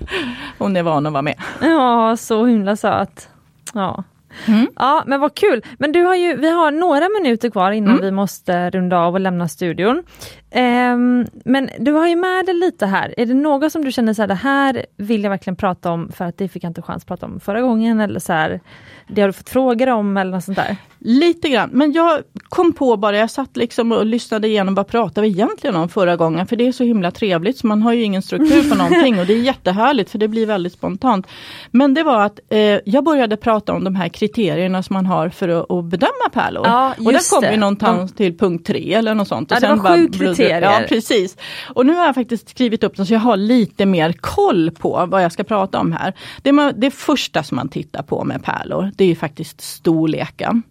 S2: Hon är van att vara med.
S1: Ja, så himla söt. Ja.
S2: Mm.
S1: Ja men vad kul! Men du har ju, vi har några minuter kvar innan
S2: Mm.
S1: vi måste runda av och lämna studion. Ehm, men du har ju med dig lite här, är det något som du känner så här, det här vill jag verkligen prata om för att det fick jag inte chans att prata om förra gången eller så här, det har du fått frågor om eller något sånt där?
S2: Lite grann, men jag kom på bara, jag satt liksom och lyssnade igenom vad pratade vi egentligen om förra gången, för det är så himla trevligt så man har ju ingen struktur på någonting och det är jättehärligt för det blir väldigt spontant. Men det var att eh, jag började prata om de här kriterierna som man har för att, att bedöma pärlor.
S1: Ja,
S2: och där kom
S1: det.
S2: vi någonstans till punkt tre eller något sånt.
S1: Ja,
S2: och
S1: det var
S2: bara
S1: kriterier.
S2: Ja, precis. Och nu har jag faktiskt skrivit upp dem så jag har lite mer koll på vad jag ska prata om här. Det, man, det första som man tittar på med pärlor, det är ju faktiskt storleken.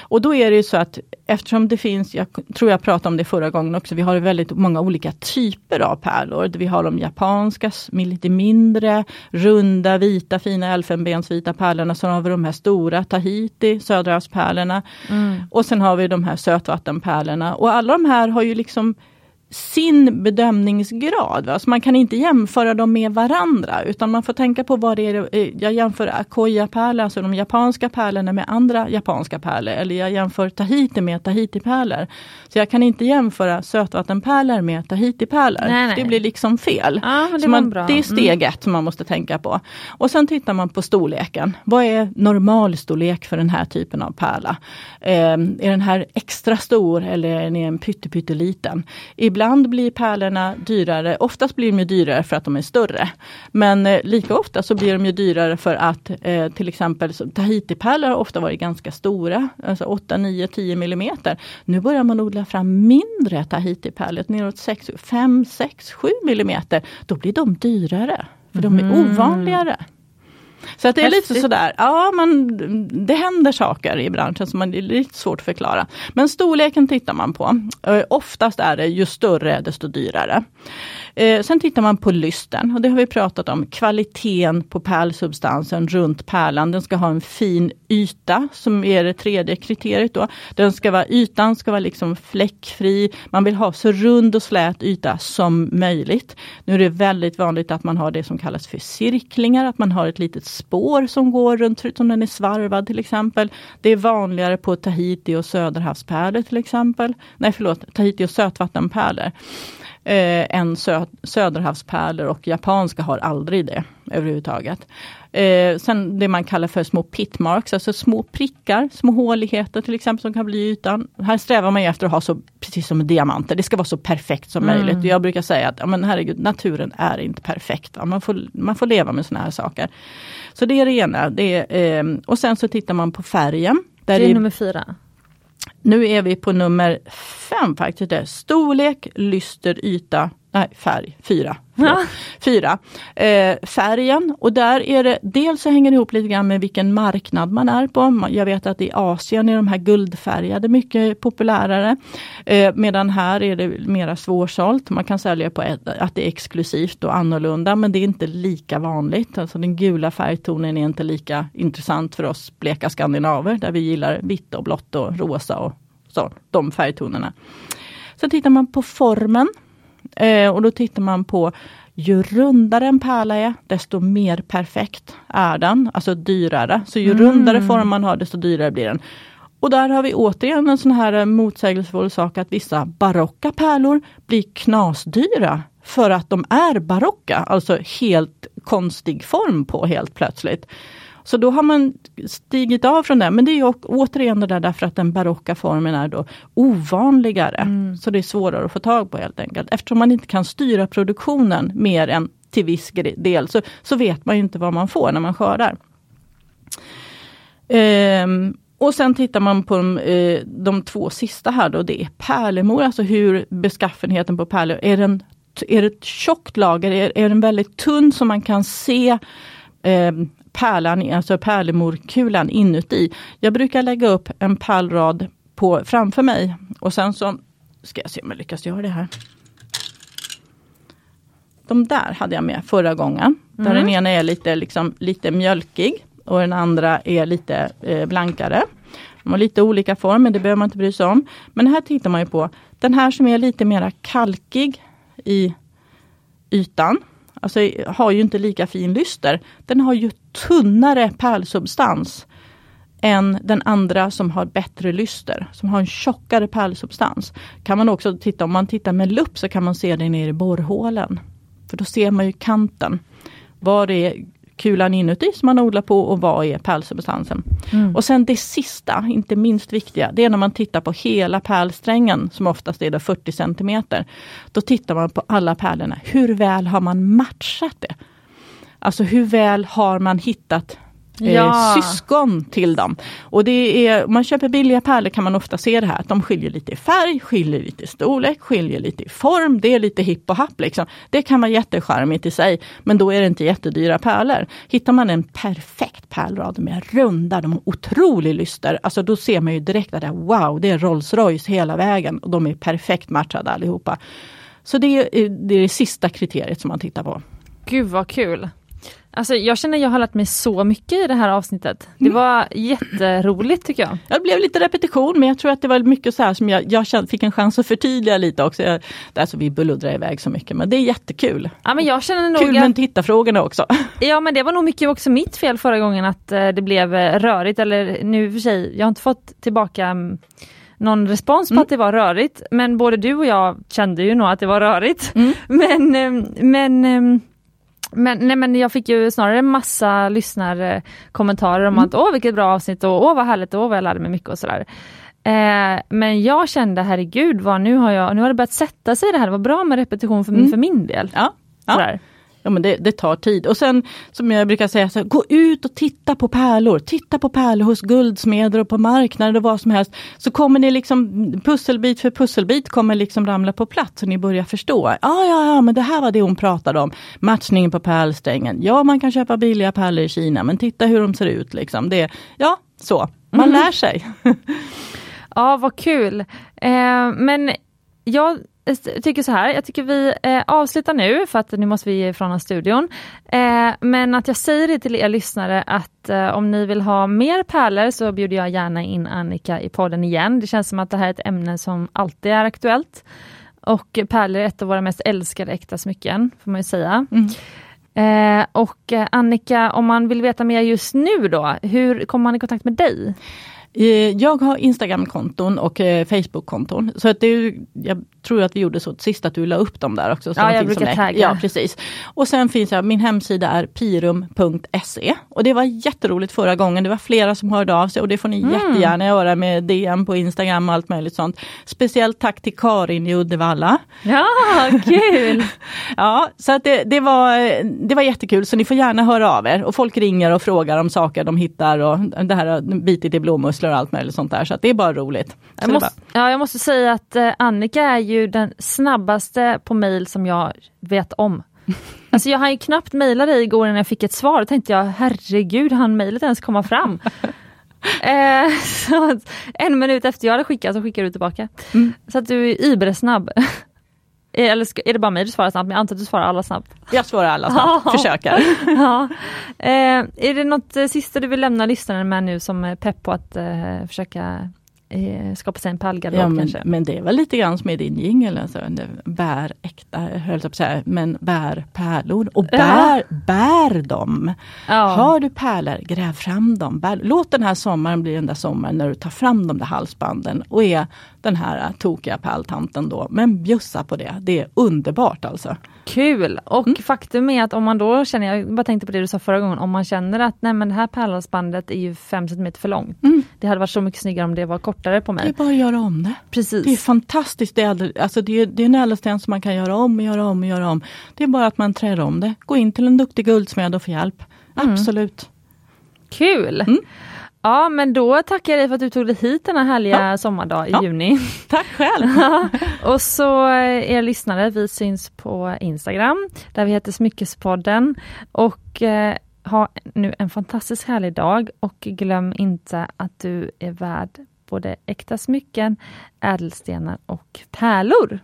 S2: Och då är det ju så att eftersom det finns, jag tror jag pratade om det förra gången också, vi har väldigt många olika typer av pärlor. Vi har de japanska, lite mindre, runda, vita, fina elfenbensvita pärlorna. Sen har vi de här stora, Tahiti, söderhavspärlorna. Och sen har vi de här sötvattenpärlorna. Och alla de här har ju liksom sin bedömningsgrad. Va? Så man kan inte jämföra dem med varandra utan man får tänka på vad det är. eh, Jag jämför Akoya-pärlor, alltså de japanska pärlorna med andra japanska pärlor. Eller jag jämför Tahiti med Tahiti-pärlor. Så jag kan inte jämföra sötvattenpärlor med Tahiti-pärlor. Det blir liksom fel.
S1: Ja, det
S2: Så man,
S1: bra.
S2: det är steg ett som man måste tänka på. Och sen tittar man på storleken. Vad är normalstorlek för den här typen av pärla? Eh, är den här extra stor eller är den en pytte, pytteliten? Ibland ibland blir pärlorna dyrare, oftast blir de dyrare för att de är större. Men eh, lika ofta så blir de dyrare för att eh, till exempel Tahitipärlor har ofta varit ganska stora, alltså 8, 9, 10 millimeter. Nu börjar man odla fram mindre Tahitipärlor, neråt 6, 5, 6, 7 millimeter. Då blir de dyrare, för de är mm. ovanligare. Så att det är Häftigt. lite sådär, ja man, det händer saker i branschen som är lite svårt att förklara. Men storleken tittar man på. Eh, oftast är det ju större desto dyrare. Eh, sen tittar man på lysten och det har vi pratat om. Kvaliteten på pärlsubstansen runt pärlan. Den ska ha en fin yta som är det tredje kriteriet. Då. Den ska vara, ytan ska vara liksom fläckfri. Man vill ha så rund och slät yta som möjligt. Nu är det väldigt vanligt att man har det som kallas för cirklingar, att man har ett litet spår som går runt, som den är svarvad till exempel. Det är vanligare på Tahiti och söderhavspärlor till exempel. Nej förlåt, Tahiti och sötvattenpärlor eh, än sö söderhavspärlor och japanska har aldrig det överhuvudtaget. Eh, sen det man kallar för små pitmarks, alltså små prickar, små håligheter till exempel som kan bli i ytan. Här strävar man efter att ha så, precis som diamanter, det ska vara så perfekt som mm. möjligt. Jag brukar säga att ja, men herregud, naturen är inte perfekt. Man får, man får leva med såna här saker. Så det är det ena. Det är, eh, och sen så tittar man på färgen.
S1: Det är nummer fyra.
S2: Nu är vi på nummer fem faktiskt. Storlek, lyster, yta, nej färg, fyra. Fyra. Eh, färgen och där är det dels så hänger det ihop lite grann med vilken marknad man är på. Jag vet att i Asien är de här guldfärgade mycket populärare. Eh, medan här är det mera svårsålt. Man kan sälja på ett, att det är exklusivt och annorlunda men det är inte lika vanligt. Alltså den gula färgtonen är inte lika intressant för oss bleka skandinaver där vi gillar vitt och blått och rosa och så, de färgtonerna. Sen tittar man på formen. Eh, och då tittar man på ju rundare en pärla är, desto mer perfekt är den. Alltså dyrare. Så ju mm. rundare form man har, desto dyrare blir den. Och där har vi återigen en sån här motsägelsefull sak att vissa barocka pärlor blir knasdyra för att de är barocka, alltså helt konstig form på helt plötsligt. Så då har man stigit av från det. Men det är återigen det där därför att den barocka formen är då ovanligare. Mm. Så det är svårare att få tag på helt enkelt. Eftersom man inte kan styra produktionen mer än till viss del så, så vet man inte vad man får när man skördar. Ehm, och sen tittar man på de, eh, de två sista här då, det är pärlemor, alltså hur beskaffenheten på pärlor, är den är det ett tjockt lager? Är, är den väldigt tunn så man kan se eh, pärlan, alltså pärlemorkulan inuti. Jag brukar lägga upp en pärlrad på, framför mig och sen så ska jag se om jag lyckas göra det här. De där hade jag med förra gången. Där mm. den ena är lite, liksom, lite mjölkig och den andra är lite eh, blankare. De har lite olika form, men det behöver man inte bry sig om. Men här tittar man ju på den här som är lite mera kalkig i ytan alltså har ju inte lika fin lyster. Den har ju tunnare pärlsubstans än den andra som har bättre lyster, som har en tjockare pärlsubstans. Kan man också titta, om man tittar med lupp så kan man se det nere i borrhålen. För då ser man ju kanten. Var är kulan inuti som man odlar på och vad är pärlsubstansen. Mm. Och sen det sista, inte minst viktiga, det är när man tittar på hela pärlsträngen som oftast är 40 cm. Då tittar man på alla pärlorna. Hur väl har man matchat det? Alltså hur väl har man hittat ja. syskon till dem. Och det är, om man köper billiga pärlor kan man ofta se det här, att de skiljer lite i färg, skiljer lite i storlek, skiljer lite i form. Det är lite hipp och happ. Liksom. Det kan vara jättecharmigt i sig, men då är det inte jättedyra pärlor. Hittar man en perfekt pärlrad med runda, de har otrolig lyster, alltså då ser man ju direkt att det, wow, det är Rolls Royce hela vägen och de är perfekt matchade allihopa. Så det är, det är det sista kriteriet som man tittar på.
S1: Gud vad kul! Alltså jag känner att jag har lärt mig så mycket i det här avsnittet. Det mm. var jätteroligt tycker jag.
S2: Det blev lite repetition men jag tror att det var mycket så här som jag, jag fick en chans att förtydliga lite också. Jag, alltså vi bluddrar iväg så mycket men det är jättekul.
S1: Ja, men jag känner nog
S2: Kul med tittarfrågorna också.
S1: Ja men det var nog mycket också mitt fel förra gången att eh, det blev eh, rörigt eller nu för sig, jag har inte fått tillbaka mm, någon respons på mm. att det var rörigt. Men både du och jag kände ju nog att det var rörigt. Mm. Men, eh, men men, nej, men jag fick ju snarare massa lyssnarkommentarer om mm. att åh vilket bra avsnitt och åh vad härligt och åh vad jag lärde mig mycket och sådär. Eh, men jag kände herregud vad nu har jag, nu har det börjat sätta sig det här, var bra med repetition för, mm. för min del.
S2: Ja, ja. Ja men det, det, tar tid. Och sen som jag brukar säga, så, gå ut och titta på pärlor. Titta på pärlor hos guldsmeder och på marknader och vad som helst. Så kommer ni liksom pusselbit för pusselbit kommer liksom ramla på plats och ni börjar förstå. Ja, ja, ja, men det här var det hon pratade om. Matchningen på pärlsträngen. Ja, man kan köpa billiga pärlor i Kina, men titta hur de ser ut. Liksom. Det, ja, så. Man mm. lär sig.
S1: ja, vad kul. Eh, men jag tycker så här, jag tycker vi eh, avslutar nu för att nu måste vi ifrån studion. Eh, men att jag säger det till er lyssnare att eh, om ni vill ha mer pärlor så bjuder jag gärna in Annika i podden igen. Det känns som att det här är ett ämne som alltid är aktuellt. Och pärlor är ett av våra mest älskade äkta smycken, får man ju säga. Mm. Eh, och eh, Annika, om man vill veta mer just nu då, hur kommer man i kontakt med dig?
S2: Eh, jag har Instagram-konton och Facebook-konton. Så att det, jag tror att vi gjorde så sist att du la upp dem där också.
S1: ja, jag brukar tagga.
S2: Ja, precis. Och sen finns jag, min hemsida är pirum.se. Och det var jätteroligt förra gången. Det var flera som hörde av sig och det får ni mm. jättegärna göra med DM på Instagram och allt möjligt sånt. Speciellt tack till Karin i Uddevalla.
S1: Ja, kul!
S2: ja, så att det, det, var, det var jättekul. Så ni får gärna höra av er. Och folk ringer och frågar om saker de hittar och det här bitit i blåmusslor och allt möjligt sånt där. Så att det är bara roligt.
S1: Jag måste, bara... ja, jag måste säga att eh, Annika är ju ju den snabbaste på mail som jag vet om. Alltså jag hann ju knappt mejla dig igår när jag fick ett svar. Då tänkte jag herregud, han mejlet ens komma fram? eh, en minut efter jag hade skickat så skickade du tillbaka. Mm. Så att du är übersnabb. Eller är det bara mig du svarar snabbt? Men jag antar att du svarar alla snabbt.
S2: Jag svarar alla snabbt, försöker.
S1: ja. Eh, är det något eh, sista du vill lämna lyssnaren med nu som pepp på att eh, försöka eh, skapa sig en pallgarderob ja,
S2: men,
S1: kanske.
S2: Men det var lite grann som i din jingel, alltså, bär äkta, höll jag på säga, men bär pärlor. Och bär, ja. bär dem! Ja. Har du pärlor, gräv fram dem. Bär, låt den här sommaren bli den där sommaren när du tar fram de där halsbanden och är den här tokiga pärltanten då. Men bjussa på det, det är underbart alltså.
S1: Kul! Och mm. faktum är att om man då känner, jag bara tänkte på det du sa förra gången, om man känner att nej men det här pärlhalsbandet är ju 5 cm för långt. Mm. Det hade varit så mycket snyggare om det var kortare på mig.
S2: Det är bara att göra om det.
S1: Precis.
S2: Det är fantastiskt. Det är, alltså det är, det är en ädelsten som man kan göra om och göra om och göra om. Det är bara att man trär om det. Gå in till en duktig guldsmed och få hjälp. Mm. Absolut.
S1: Kul! Mm. Ja men då tackar jag dig för att du tog dig hit denna härliga ja. sommardag i ja. juni.
S2: Tack själv!
S1: och så eh, er lyssnare, vi syns på Instagram där vi heter Smyckespodden. Och eh, ha nu en fantastiskt härlig dag och glöm inte att du är värd både äkta smycken, ädelstenar och pärlor.